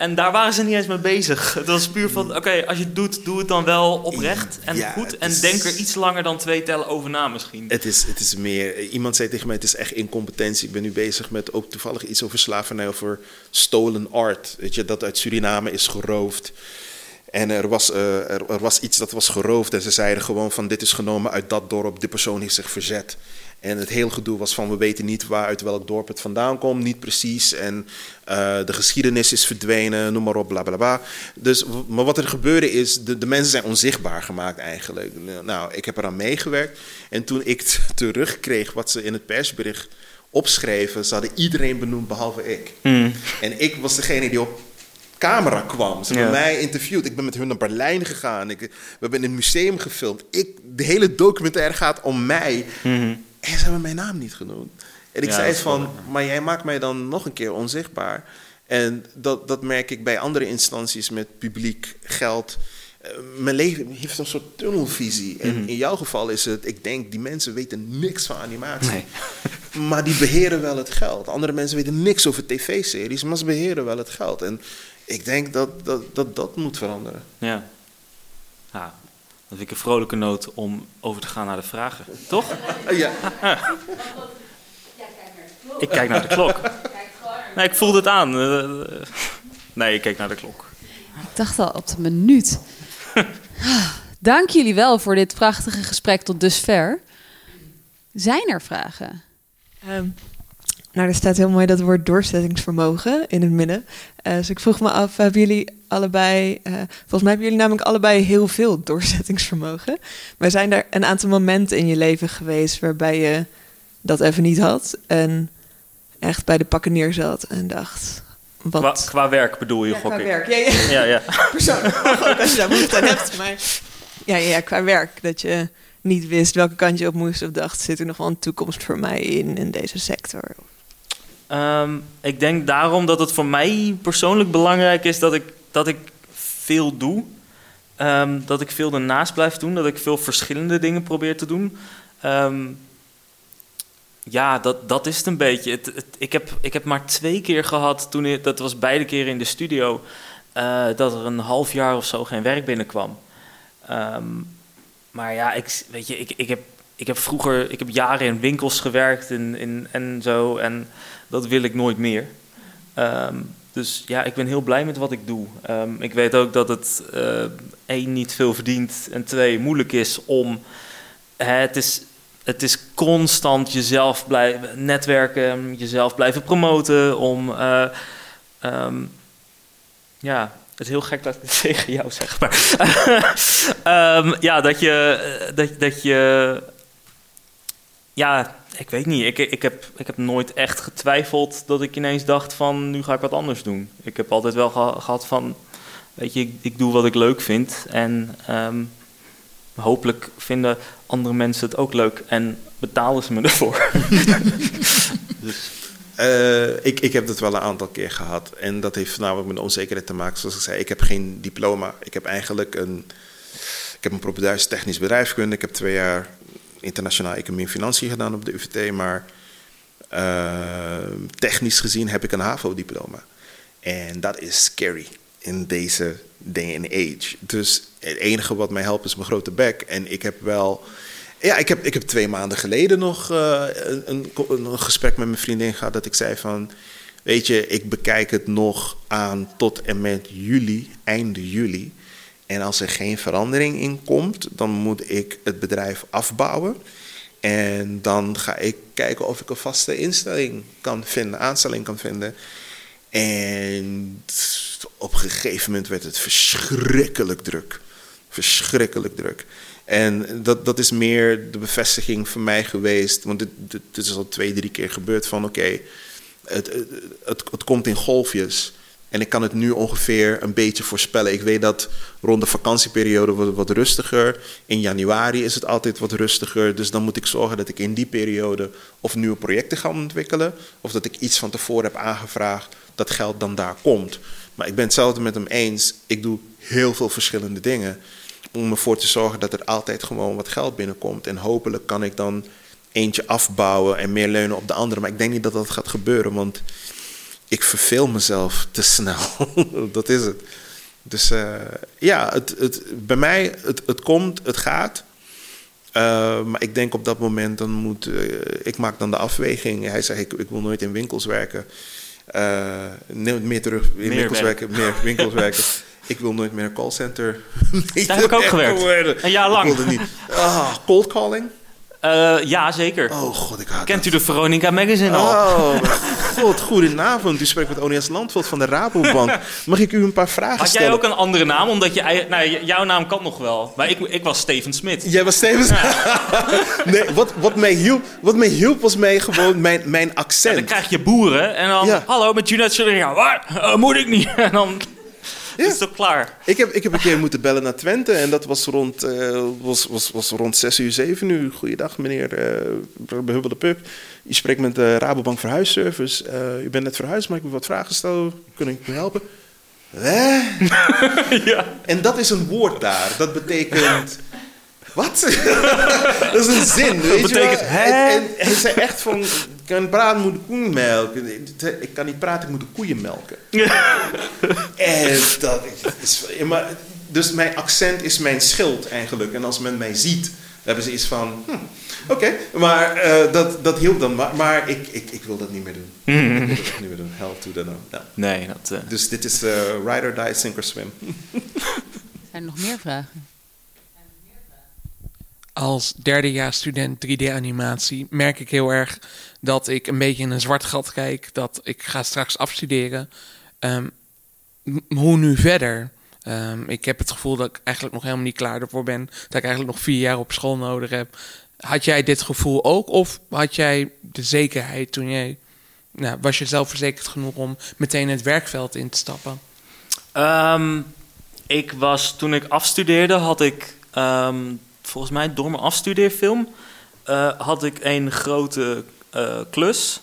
En daar waren ze niet eens mee bezig. Het was puur van, oké, als je het doet, doe het dan wel oprecht en ja, goed. En is, denk er iets langer dan twee tellen over na misschien. Het is, het is meer, iemand zei tegen mij, het is echt incompetentie. Ik ben nu bezig met ook toevallig iets over slavernij, over stolen art. Weet je, dat uit Suriname is geroofd. En er was, uh, er, er was iets dat was geroofd en ze zeiden gewoon van dit is genomen uit dat dorp, die persoon heeft zich verzet. En het hele gedoe was van we weten niet waar uit welk dorp het vandaan komt, niet precies. En uh, de geschiedenis is verdwenen, noem maar op, bla bla bla. Dus, maar wat er gebeurde is, de, de mensen zijn onzichtbaar gemaakt eigenlijk. Nou, ik heb eraan meegewerkt. En toen ik terugkreeg wat ze in het persbericht opschreven, ze hadden iedereen benoemd behalve ik. Mm. En ik was degene die op camera kwam. Ze hebben ja. mij interviewd. Ik ben met hun naar Berlijn gegaan. Ik, we hebben in een museum gefilmd. Ik, de hele documentaire gaat om mij. Mm -hmm. En ze hebben mijn naam niet genoemd. En ik ja, zei van, maar jij maakt mij dan nog een keer onzichtbaar. En dat, dat merk ik bij andere instanties met publiek geld. Uh, mijn leven heeft een soort tunnelvisie. En Mhm. in jouw geval is het, ik denk, die mensen weten niks van animatie. maar die beheren wel het geld. Andere mensen weten niks over tv-series, maar ze beheren wel het geld. En ik denk dat dat, dat, dat moet veranderen. Ja. ja. Dat vind ik een vrolijke noot om over te gaan naar de vragen. Toch? Ja. Ik kijk naar de klok. Nee, ik voelde het aan. Eh, Nee, ik kijk naar de klok. Ik dacht al op de minuut. Dank jullie wel voor dit prachtige gesprek tot dusver. Zijn er vragen? Ehm, nou, er staat heel mooi dat woord doorzettingsvermogen in het midden. Eh, dus ik vroeg me af, hebben jullie allebei... eh, volgens mij hebben jullie namelijk allebei heel veel doorzettingsvermogen. Maar zijn er een aantal momenten in je leven geweest... waarbij je dat even niet had en echt bij de pakken neerzat en dacht... Wat? Qua, qua werk bedoel je, Ja, gok qua ik. werk. Ja, ja. ja, ja. Persoonlijk als je daar behoefte aan hebt. Maar ja, ja, ja, qua werk. Dat je niet wist welke kant je op moest of dacht... zit er nog wel een toekomst voor mij in, in deze sector? Ehm, ik denk daarom dat het voor mij persoonlijk belangrijk is dat ik, dat ik veel doe. Ehm, dat ik veel ernaast blijf doen. Dat ik veel verschillende dingen probeer te doen. Ehm, ja, dat, dat is het een beetje. Het, ik, heb, ik heb maar twee keer gehad, toen ik, dat was beide keren in de studio, eh, dat er een half jaar of zo geen werk binnenkwam. Maar ja, ik, weet je, ik, ik, heb, ik heb vroeger ik heb jaren in winkels gewerkt in, in, en zo. En dat wil ik nooit meer. Ehm, dus ja, ik ben heel blij met wat ik doe. Ehm, ik weet ook dat het eh, één niet veel verdient en twee moeilijk is om. Hè, het, is, het is constant jezelf blijven netwerken, jezelf blijven promoten. Om eh, ehm, ja, het is heel gek dat ik het tegen jou zeg, maar ja, dat je, eh, dat, dat je ja, ik weet niet. Ik, ik, heb, ik heb nooit echt getwijfeld dat ik ineens dacht van nu ga ik wat anders doen. Ik heb altijd wel geha- gehad van, weet je, ik, doe wat ik leuk vind. En ehm, hopelijk vinden andere mensen het ook leuk en betalen ze me ervoor. dus. Eh, ik, ik heb dat wel een aantal keer gehad. En dat heeft voornamelijk met onzekerheid te maken. Zoals ik zei, ik heb geen diploma. Ik heb eigenlijk een, ik heb een propeduis technisch bedrijfskunde. Ik heb twee jaar internationaal economie en financiën gedaan op de UvT. Maar eh, technisch gezien heb ik een HAVO-diploma. En dat is scary in deze day and age. Dus het enige wat mij helpt is mijn grote bek. En ik heb wel... Ja, ik heb, ik heb twee maanden geleden nog eh, een, een, een gesprek met mijn vriendin gehad... dat ik zei van... Weet je, ik bekijk het nog aan tot en met juli, einde juli. En als er geen verandering in komt, dan moet ik het bedrijf afbouwen. En dan ga ik kijken of ik een vaste instelling kan vinden, aanstelling kan vinden. En op een gegeven moment werd het verschrikkelijk druk. Verschrikkelijk druk. En dat, dat is meer de bevestiging voor mij geweest. Want dit, dit, is al twee, drie keer gebeurd van oké, het, het, het, het komt in golfjes. En ik kan het nu ongeveer een beetje voorspellen. Ik weet dat rond de vakantieperiode wordt het wat rustiger. In januari is het altijd wat rustiger. Dus dan moet ik zorgen dat ik in die periode of nieuwe projecten ga ontwikkelen. Of dat ik iets van tevoren heb aangevraagd dat geld dan daar komt. Maar ik ben hetzelfde met hem eens. Ik doe heel veel verschillende dingen. Om ervoor te zorgen dat er altijd gewoon wat geld binnenkomt. En hopelijk kan ik dan eentje afbouwen en meer leunen op de andere. Maar ik denk niet dat dat gaat gebeuren. Want ik verveel mezelf te snel. dat is het. Dus uh, ja, het, het, bij mij, het, het komt, het gaat. Uh, maar ik denk op dat moment, dan moet, uh, ik maak dan de afweging. Hij zegt, ik, ik wil nooit in winkels werken. meer terug, in Meer winkels werk. werken, meer winkels werken. Ik wil nooit meer een callcenter. Daar heb ik ook gewerkt. Worden. Een jaar lang. Ik wilde niet. Ah, cold calling? Uh, ja, zeker. Oh god, ik haat Kent u de Veronica Magazine al? Oh, god, goedenavond. U spreekt met Onias Landveld van de Rabobank. Mag ik u een paar vragen Had stellen? jij ook een andere naam? Omdat je, nou, jouw naam kan nog wel. Maar ik, ik was Steven Smit. Jij was Steven Nee, wat, wat, mij hielp, wat mij hielp was mij gewoon mijn, mijn accent. Dan krijg je boeren en dan... Ja. Hallo, met Junet. Wat? Uh, moet ik niet? En dan is het toch klaar. Ik heb, ik heb een keer moeten bellen naar Twente en dat was rond, eh, was, was, was rond 6 uur, 7 uur. Goeiedag, meneer uh, Behubbelde Pub. U spreekt met de Rabobank Verhuisservice. Uh, u bent net verhuisd, maar ik moet wat vragen stellen. Kun ik u helpen? Hè? ja. En dat is een woord daar. Dat betekent... Wat? dat is een zin, weet Dat je betekent, wel? hè? En, en zei echt van... Ik kan praten, moet de koeien melken. Ik kan niet praten, ik moet de koeien melken. en dat is... Maar dus mijn accent is mijn schild eigenlijk. En als men mij ziet, hebben ze iets van, hm, oké. Maar eh, dat, dat hielp dan. Maar, maar ik, ik, ik wil dat niet meer doen. ik wil dat niet meer doen. Hell to the no. Ja. Nee, dat... eh, Dus dit is uh, ride or die, sink or swim. Zijn er nog meer vragen? Als derdejaars student 3D-animatie merk ik heel erg dat ik een beetje in een zwart gat kijk. Dat ik ga straks afstuderen. Ehm, hoe nu verder? Ehm, ik heb het gevoel dat ik eigenlijk nog helemaal niet klaar ervoor ben. Dat ik eigenlijk nog vier jaar op school nodig heb. Had jij dit gevoel ook? Of had jij de zekerheid toen jij... Nou, was je zelfverzekerd genoeg om meteen het werkveld in te stappen? Ehm, ik was, toen ik afstudeerde, had ik volgens mij door mijn afstudeerfilm eh, had ik een grote eh, klus.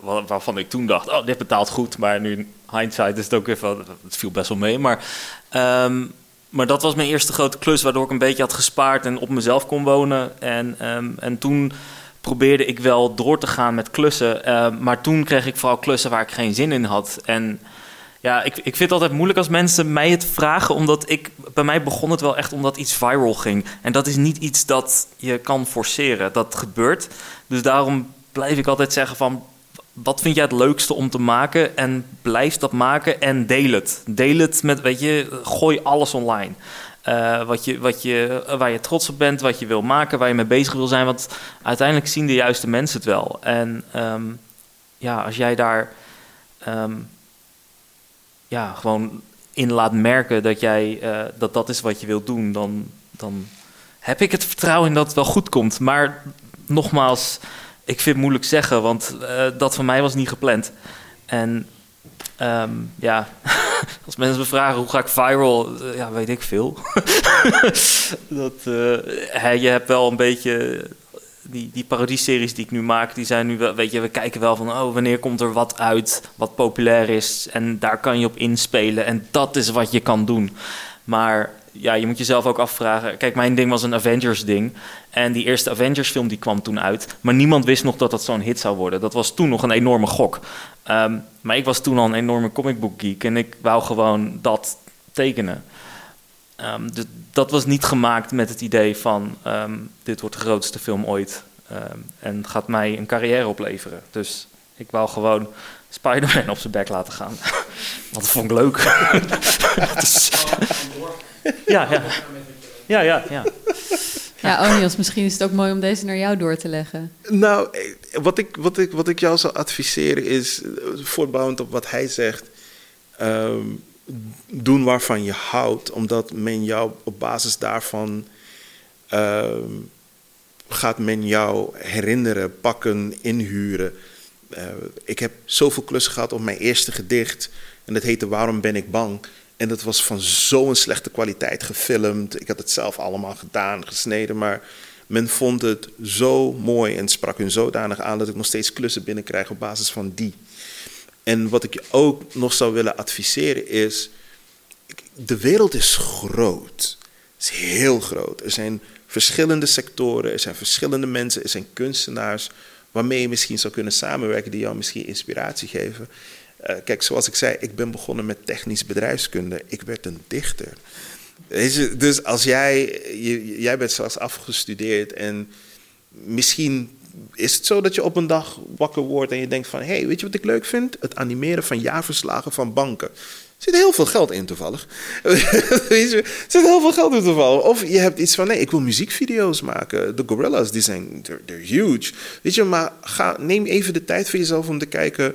wa- Waarvan ik toen dacht, oh, dit betaalt goed. Maar nu in hindsight is het ook van, het viel best wel mee. Maar, ehm, maar dat was mijn eerste grote klus, waardoor ik een beetje had gespaard en op mezelf kon wonen. En, ehm, en toen probeerde ik wel door te gaan met klussen. ehm, maar toen kreeg ik vooral klussen waar ik geen zin in had. En ja, ik, ik vind het altijd moeilijk als mensen mij het vragen, omdat ik, bij mij begon het wel echt omdat iets viral ging. En dat is niet iets dat je kan forceren, dat gebeurt. Dus daarom blijf ik altijd zeggen van, wat vind jij het leukste om te maken? En blijf dat maken en deel het. Deel het met, weet je, gooi alles online. Eh, wat je, wat je, waar je trots op bent, wat je wil maken, waar je mee bezig wil zijn. Want uiteindelijk zien de juiste mensen het wel. En ehm, ja, als jij daar ehm, ja, gewoon in laat merken dat jij eh, dat dat is wat je wilt doen, dan, dan heb ik het vertrouwen in dat het wel goed komt. Maar nogmaals, ik vind het moeilijk zeggen, want eh, dat van mij was niet gepland. En ehm, ja, als mensen me vragen hoe ga ik viral, eh, ja, weet ik veel. dat, je hebt wel een beetje die, die parodieseries die ik nu maak, die zijn nu wel, weet je, we kijken wel van, oh, wanneer komt er wat uit wat populair is en daar kan je op inspelen en dat is wat je kan doen. Maar ja, je moet jezelf ook afvragen. Kijk, mijn ding was een Avengers ding en die eerste Avengers film die kwam toen uit, maar niemand wist nog dat dat zo'n hit zou worden. Dat was toen nog een enorme gok. Ehm, maar ik was toen al een enorme comicbook geek en ik wou gewoon dat tekenen. Ehm, dus dat was niet gemaakt met het idee van ehm, dit wordt de grootste film ooit ehm, en gaat mij een carrière opleveren. Dus ik wou gewoon Spider-Man op zijn bek laten gaan. Want dat vond ik leuk. Dus- ja, ja. Ja, ja, ja. Ja, Onios, misschien is het ook mooi om deze naar jou door te leggen. Nou, eh, wat ik, wat, ik, wat ik jou zou adviseren is, voortbouwend op wat hij zegt, ehm, doen waarvan je houdt, omdat men jou op basis daarvan ehm, gaat men jou herinneren, pakken, inhuren. Eh, ik heb zoveel klussen gehad op mijn eerste gedicht en dat heette Waarom ben ik bang? En dat was van zo'n slechte kwaliteit gefilmd. Ik had het zelf allemaal gedaan, gesneden, maar men vond het zo mooi en sprak hun zodanig aan dat ik nog steeds klussen binnenkrijg op basis van die. En wat ik je ook nog zou willen adviseren is, de wereld is groot. Het is heel groot. Er zijn verschillende sectoren, er zijn verschillende mensen, er zijn kunstenaars waarmee je misschien zou kunnen samenwerken die jou misschien inspiratie geven. Uh, kijk, zoals ik zei, ik ben begonnen met technisch bedrijfskunde. Ik werd een dichter. Dus als jij, je, jij bent zelfs afgestudeerd en misschien is het zo dat je op een dag wakker wordt en je denkt van, hé, hey, weet je wat ik leuk vind? Het animeren van jaarverslagen van banken. Er zit heel veel geld in toevallig. Er zit heel veel geld in toevallig. Of je hebt iets van, nee, ik wil muziekvideo's maken. De Gorillas, die zijn, they're, huge. Weet je, maar neem even de tijd voor jezelf om te kijken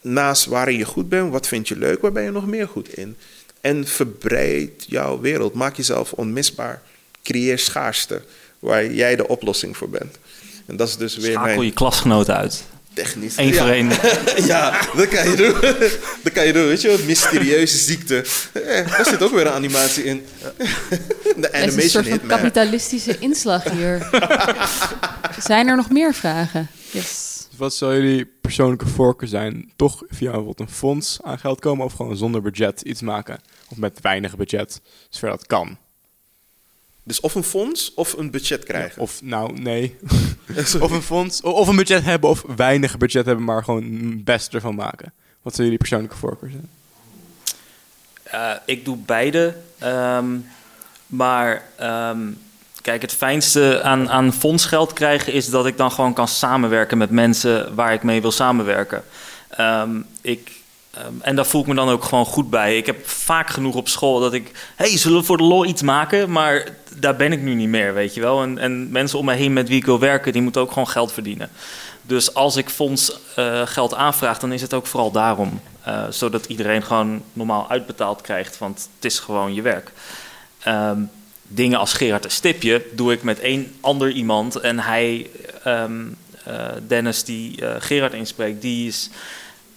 naast waarin je goed bent, wat vind je leuk, waar ben je nog meer goed in? En verbreid jouw wereld. Maak jezelf onmisbaar. Creëer schaarste, waar jij de oplossing voor bent. En dat is dus weer Schakel mijn... je klasgenoten uit. Technisch. Eén voor ja. één. ja, dat kan je doen. dat kan je doen, weet je wel. Mysterieuze ziekte. Eh, daar zit ook weer een animatie in. De Er is een soort van kapitalistische inslag hier. Zijn er nog meer vragen? Yes. Wat zou jullie persoonlijke voorkeur zijn? Toch via bijvoorbeeld een fonds aan geld komen of gewoon zonder budget iets maken? Of met weinig budget, zover dat kan? Dus of een fonds of een budget krijgen? Ja, of nou, nee. of een fonds, of een budget hebben of weinig budget hebben, maar gewoon het beste ervan maken. Wat zou jullie persoonlijke voorkeur zijn? Eh, ik doe beide. Ehm, maar ehm, kijk, het fijnste aan, aan fondsgeld krijgen is dat ik dan gewoon kan samenwerken met mensen waar ik mee wil samenwerken. Ehm, ik, ehm, en daar voel ik me dan ook gewoon goed bij. Ik heb vaak genoeg op school dat ik, hey, zullen we voor de lol iets maken? Maar daar ben ik nu niet meer, weet je wel. En, en mensen om me heen met wie ik wil werken, die moeten ook gewoon geld verdienen. Dus als ik fonds eh, geld aanvraag, dan is het ook vooral daarom. Eh, zodat iedereen gewoon normaal uitbetaald krijgt, want het is gewoon je werk. Ehm, dingen als Gerard en Stipje doe ik met één ander iemand. En hij, ehm, eh, Dennis, die Gerard inspreekt, die is.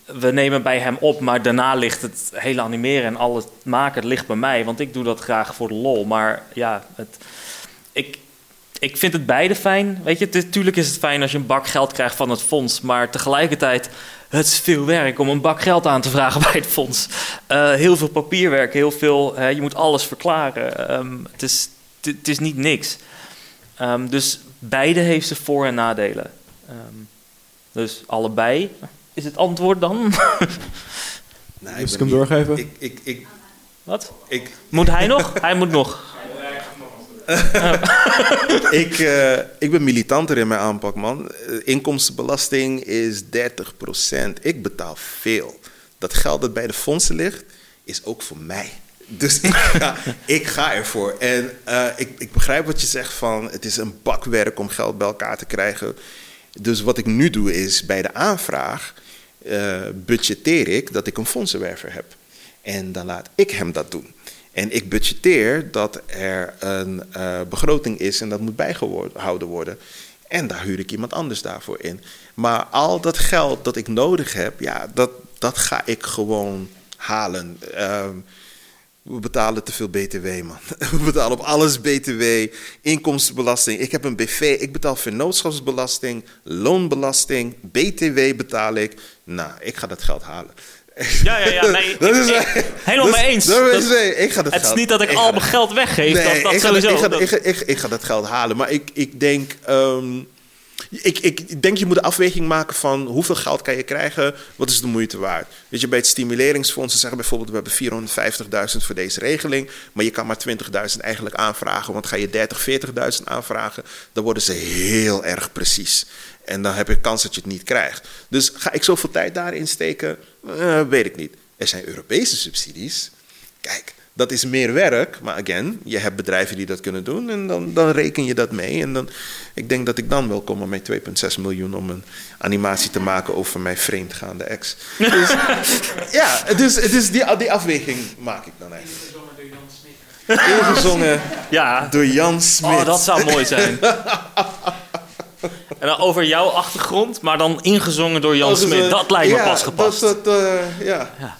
We nemen bij hem op, maar daarna ligt het hele animeren en alles maken het ligt bij mij. Want ik doe dat graag voor de lol. Maar ja, het, ik, ik vind het beide fijn. Weet je, natuurlijk is het fijn als je een bak geld krijgt van het fonds. Maar tegelijkertijd, het is veel werk om een bak geld aan te vragen bij het fonds. Eh, heel veel papierwerk, heel veel. je moet alles verklaren. Ehm, het, is, het is niet niks. Ehm, dus beide heeft ze voor- en nadelen. Ehm, dus allebei is het antwoord dan. Nee, ik hem doorgeven? Ik, ik, ik, Wat? Ik, Moet hij nog? hij moet nog. ik, eh, ik ben militanter in mijn aanpak, man. Eh, Inkomstenbelasting is 30%. Ik betaal veel. Dat geld dat bij de fondsen ligt, is ook voor mij. Dus ik ga, ik ga ervoor. En eh, ik, ik begrijp wat je zegt van het is een bakwerk om geld bij elkaar te krijgen. Dus wat ik nu doe is bij de aanvraag eh, budgetteer ik dat ik een fondsenwerver heb. En dan laat ik hem dat doen. En ik budgetteer dat er een eh, begroting is en dat moet bijgehouden worden. En daar huur ik iemand anders daarvoor in. Maar al dat geld dat ik nodig heb, ja, dat, dat ga ik gewoon halen. Ehm, we betalen te veel BTW, man. We betalen op alles BTW, inkomstenbelasting. Ik heb een BV, ik betaal vennootschapsbelasting, loonbelasting, BTW betaal ik. Nou, ik ga dat geld halen. Ja, ja, ja. Nee, Dat ik- is- ik- helemaal mee eens. dat is- Dat- nee, ik ga dat het is niet dat ik, ik al mijn geld weggeef. Nee, dat, dat ik, ga, sowieso. ik, ga, Dat- ik, ga, ik, ik ga dat geld halen. Maar ik, ik denk. ehm, ik, ik denk je moet een afweging maken van hoeveel geld kan je krijgen, wat is de moeite waard. Weet je, bij het stimuleringsfonds ze zeggen bijvoorbeeld we hebben 450.000 voor deze regeling, maar je kan maar 20.000 eigenlijk aanvragen, want ga je 30, 40.000 aanvragen, dan worden ze heel erg precies. En dan heb je kans dat je het niet krijgt. Dus ga ik zoveel tijd daarin steken? Eh, weet ik niet. Er zijn Europese subsidies. Kijk, dat is meer werk, maar again, je hebt bedrijven die dat kunnen doen en dan, dan reken je dat mee. En dan, ik denk dat ik dan wel kom met 2,6 miljoen om een animatie te maken over mijn vreemdgaande ex. Dus, ja, dus, dus die, die afweging maak ik dan eigenlijk. Ingezongen Ja. door Jan Smit. Oh, dat zou mooi zijn. En dan over jouw achtergrond, maar dan ingezongen door Jan Smit. Dat lijkt me ja, pas gepast. Dat, dat, eh, ja. Ja,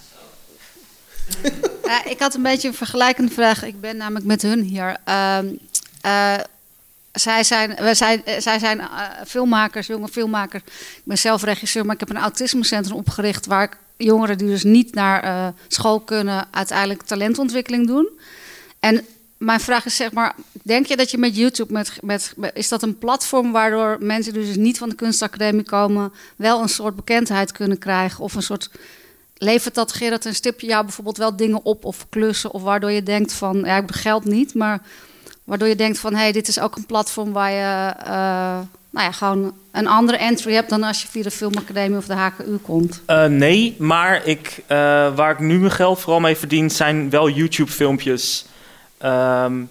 ik had een beetje een vergelijkende vraag. Ik ben namelijk met hun hier. Ehm, eh, zij zijn, we zijn, eh, zij zijn eh, filmmakers, jonge filmmakers. Ik ben zelf regisseur, maar ik heb een autismecentrum opgericht... waar ik jongeren die dus niet naar school kunnen... uiteindelijk talentontwikkeling doen. En mijn vraag is zeg maar... denk je dat je met YouTube... Met, met, is dat een platform waardoor mensen die dus niet van de kunstacademie komen... wel een soort bekendheid kunnen krijgen? Of een soort... Levert dat Gerard en Stipje jou bijvoorbeeld wel dingen op of klussen? Of waardoor je denkt van, ja, ik geld niet, maar waardoor je denkt van, hé, hey, dit is ook een platform waar je, eh, nou ja, gewoon een andere entry hebt dan als je via de Filmacademie of de HKU komt. Eh, nee, maar ik, eh, waar ik nu mijn geld vooral mee verdien, zijn wel YouTube-filmpjes. Ehm,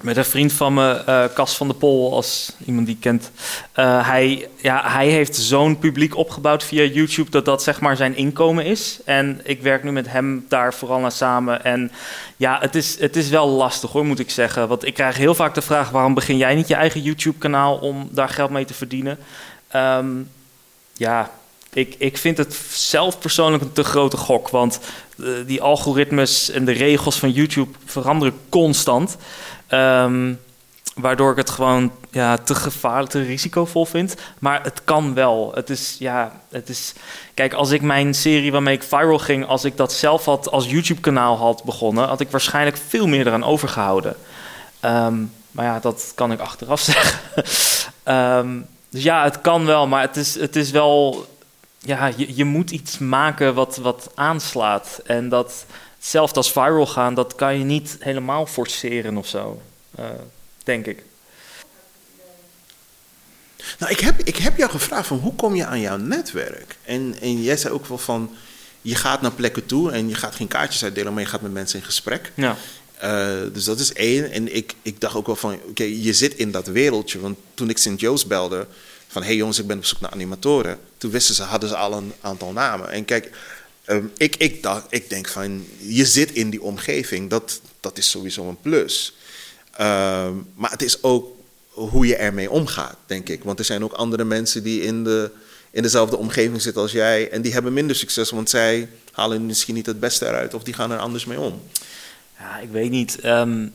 met een vriend van me, eh Cas van der Pol, als iemand die kent. Eh, hij, ja, hij heeft zo'n publiek opgebouwd via YouTube dat dat zeg maar zijn inkomen is. En ik werk nu met hem daar vooral naar samen. En ja, het is, het is wel lastig hoor, moet ik zeggen. Want ik krijg heel vaak de vraag: waarom begin jij niet je eigen YouTube-kanaal om daar geld mee te verdienen? Ehm, ja, ik, ik vind het zelf persoonlijk een te grote gok. Want eh, die algoritmes en de regels van YouTube veranderen constant. Ehm, waardoor ik het gewoon ja, te gevaarlijk, te risicovol vind. Maar het kan wel. Het is, ja, het is... Kijk, als ik mijn serie waarmee ik viral ging... als ik dat zelf had als YouTube-kanaal had begonnen... had ik waarschijnlijk veel meer eraan overgehouden. Ehm, maar ja, dat kan ik achteraf zeggen. Ehm, dus ja, het kan wel, maar het is, het is wel... Ja, je, je moet iets maken wat, wat aanslaat. En dat hetzelfde als viral gaan, dat kan je niet helemaal forceren of zo, eh, denk ik. Nou, ik heb, ik heb jou gevraagd van hoe kom je aan jouw netwerk? En, en jij zei ook wel van, je gaat naar plekken toe en je gaat geen kaartjes uitdelen, maar je gaat met mensen in gesprek. Ja. Uh, dus dat is één. En ik, ik dacht ook wel van, oké, je zit in dat wereldje. Want toen ik Sint Joost belde, van hé hey jongens, ik ben op zoek naar animatoren. Toen wisten ze, hadden ze al een aantal namen. En kijk, um, ik, ik, dacht, ik denk van, je zit in die omgeving. Dat, dat is sowieso een plus. Um, maar het is ook hoe je ermee omgaat, denk ik. Want er zijn ook andere mensen die in, de, in dezelfde omgeving zitten als jij. En die hebben minder succes, want zij halen misschien niet het beste eruit. Of die gaan er anders mee om. Ja, ik weet niet. Um,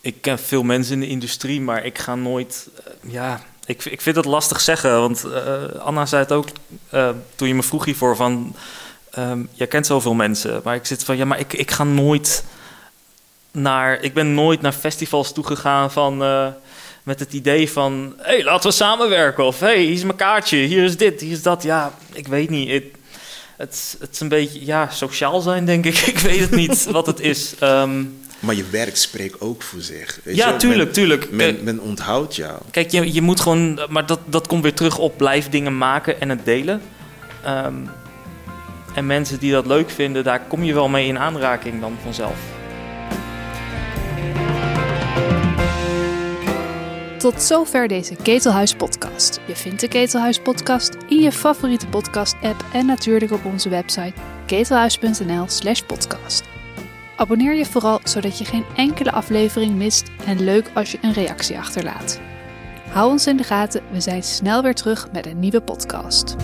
ik ken veel mensen in de industrie, maar ik ga nooit. Uh, ja, ik, ik vind het lastig zeggen. Want uh, Anna zei het ook uh, toen je me vroeg hiervoor: van. Um, jij kent zoveel mensen. Maar ik zit van ja, maar ik, ik ga nooit naar. Ik ben nooit naar festivals toegegaan van. met het idee van: hé, hey, laten we samenwerken. Of hé, hey, hier is mijn kaartje, hier is dit, hier is dat. Ja, ik weet niet. Het, het, het is een beetje ja, sociaal zijn, denk ik. ik weet het niet wat het is. Um, maar je werk spreekt ook voor zich. Weet ja, je? tuurlijk, men, tuurlijk. Men, men, onthoudt jou. Kijk, je, je moet gewoon... Maar dat, dat komt weer terug op blijf dingen maken en het delen. Um, en mensen die dat leuk vinden, daar kom je wel mee in aanraking dan vanzelf. Tot zover deze Ketelhuis podcast. Je vindt de Ketelhuis podcast in je favoriete podcast app en natuurlijk op onze website ketelhuis.nl/slash podcast. Abonneer je vooral zodat je geen enkele aflevering mist en leuk als je een reactie achterlaat. Hou ons in de gaten, we zijn snel weer terug met een nieuwe podcast.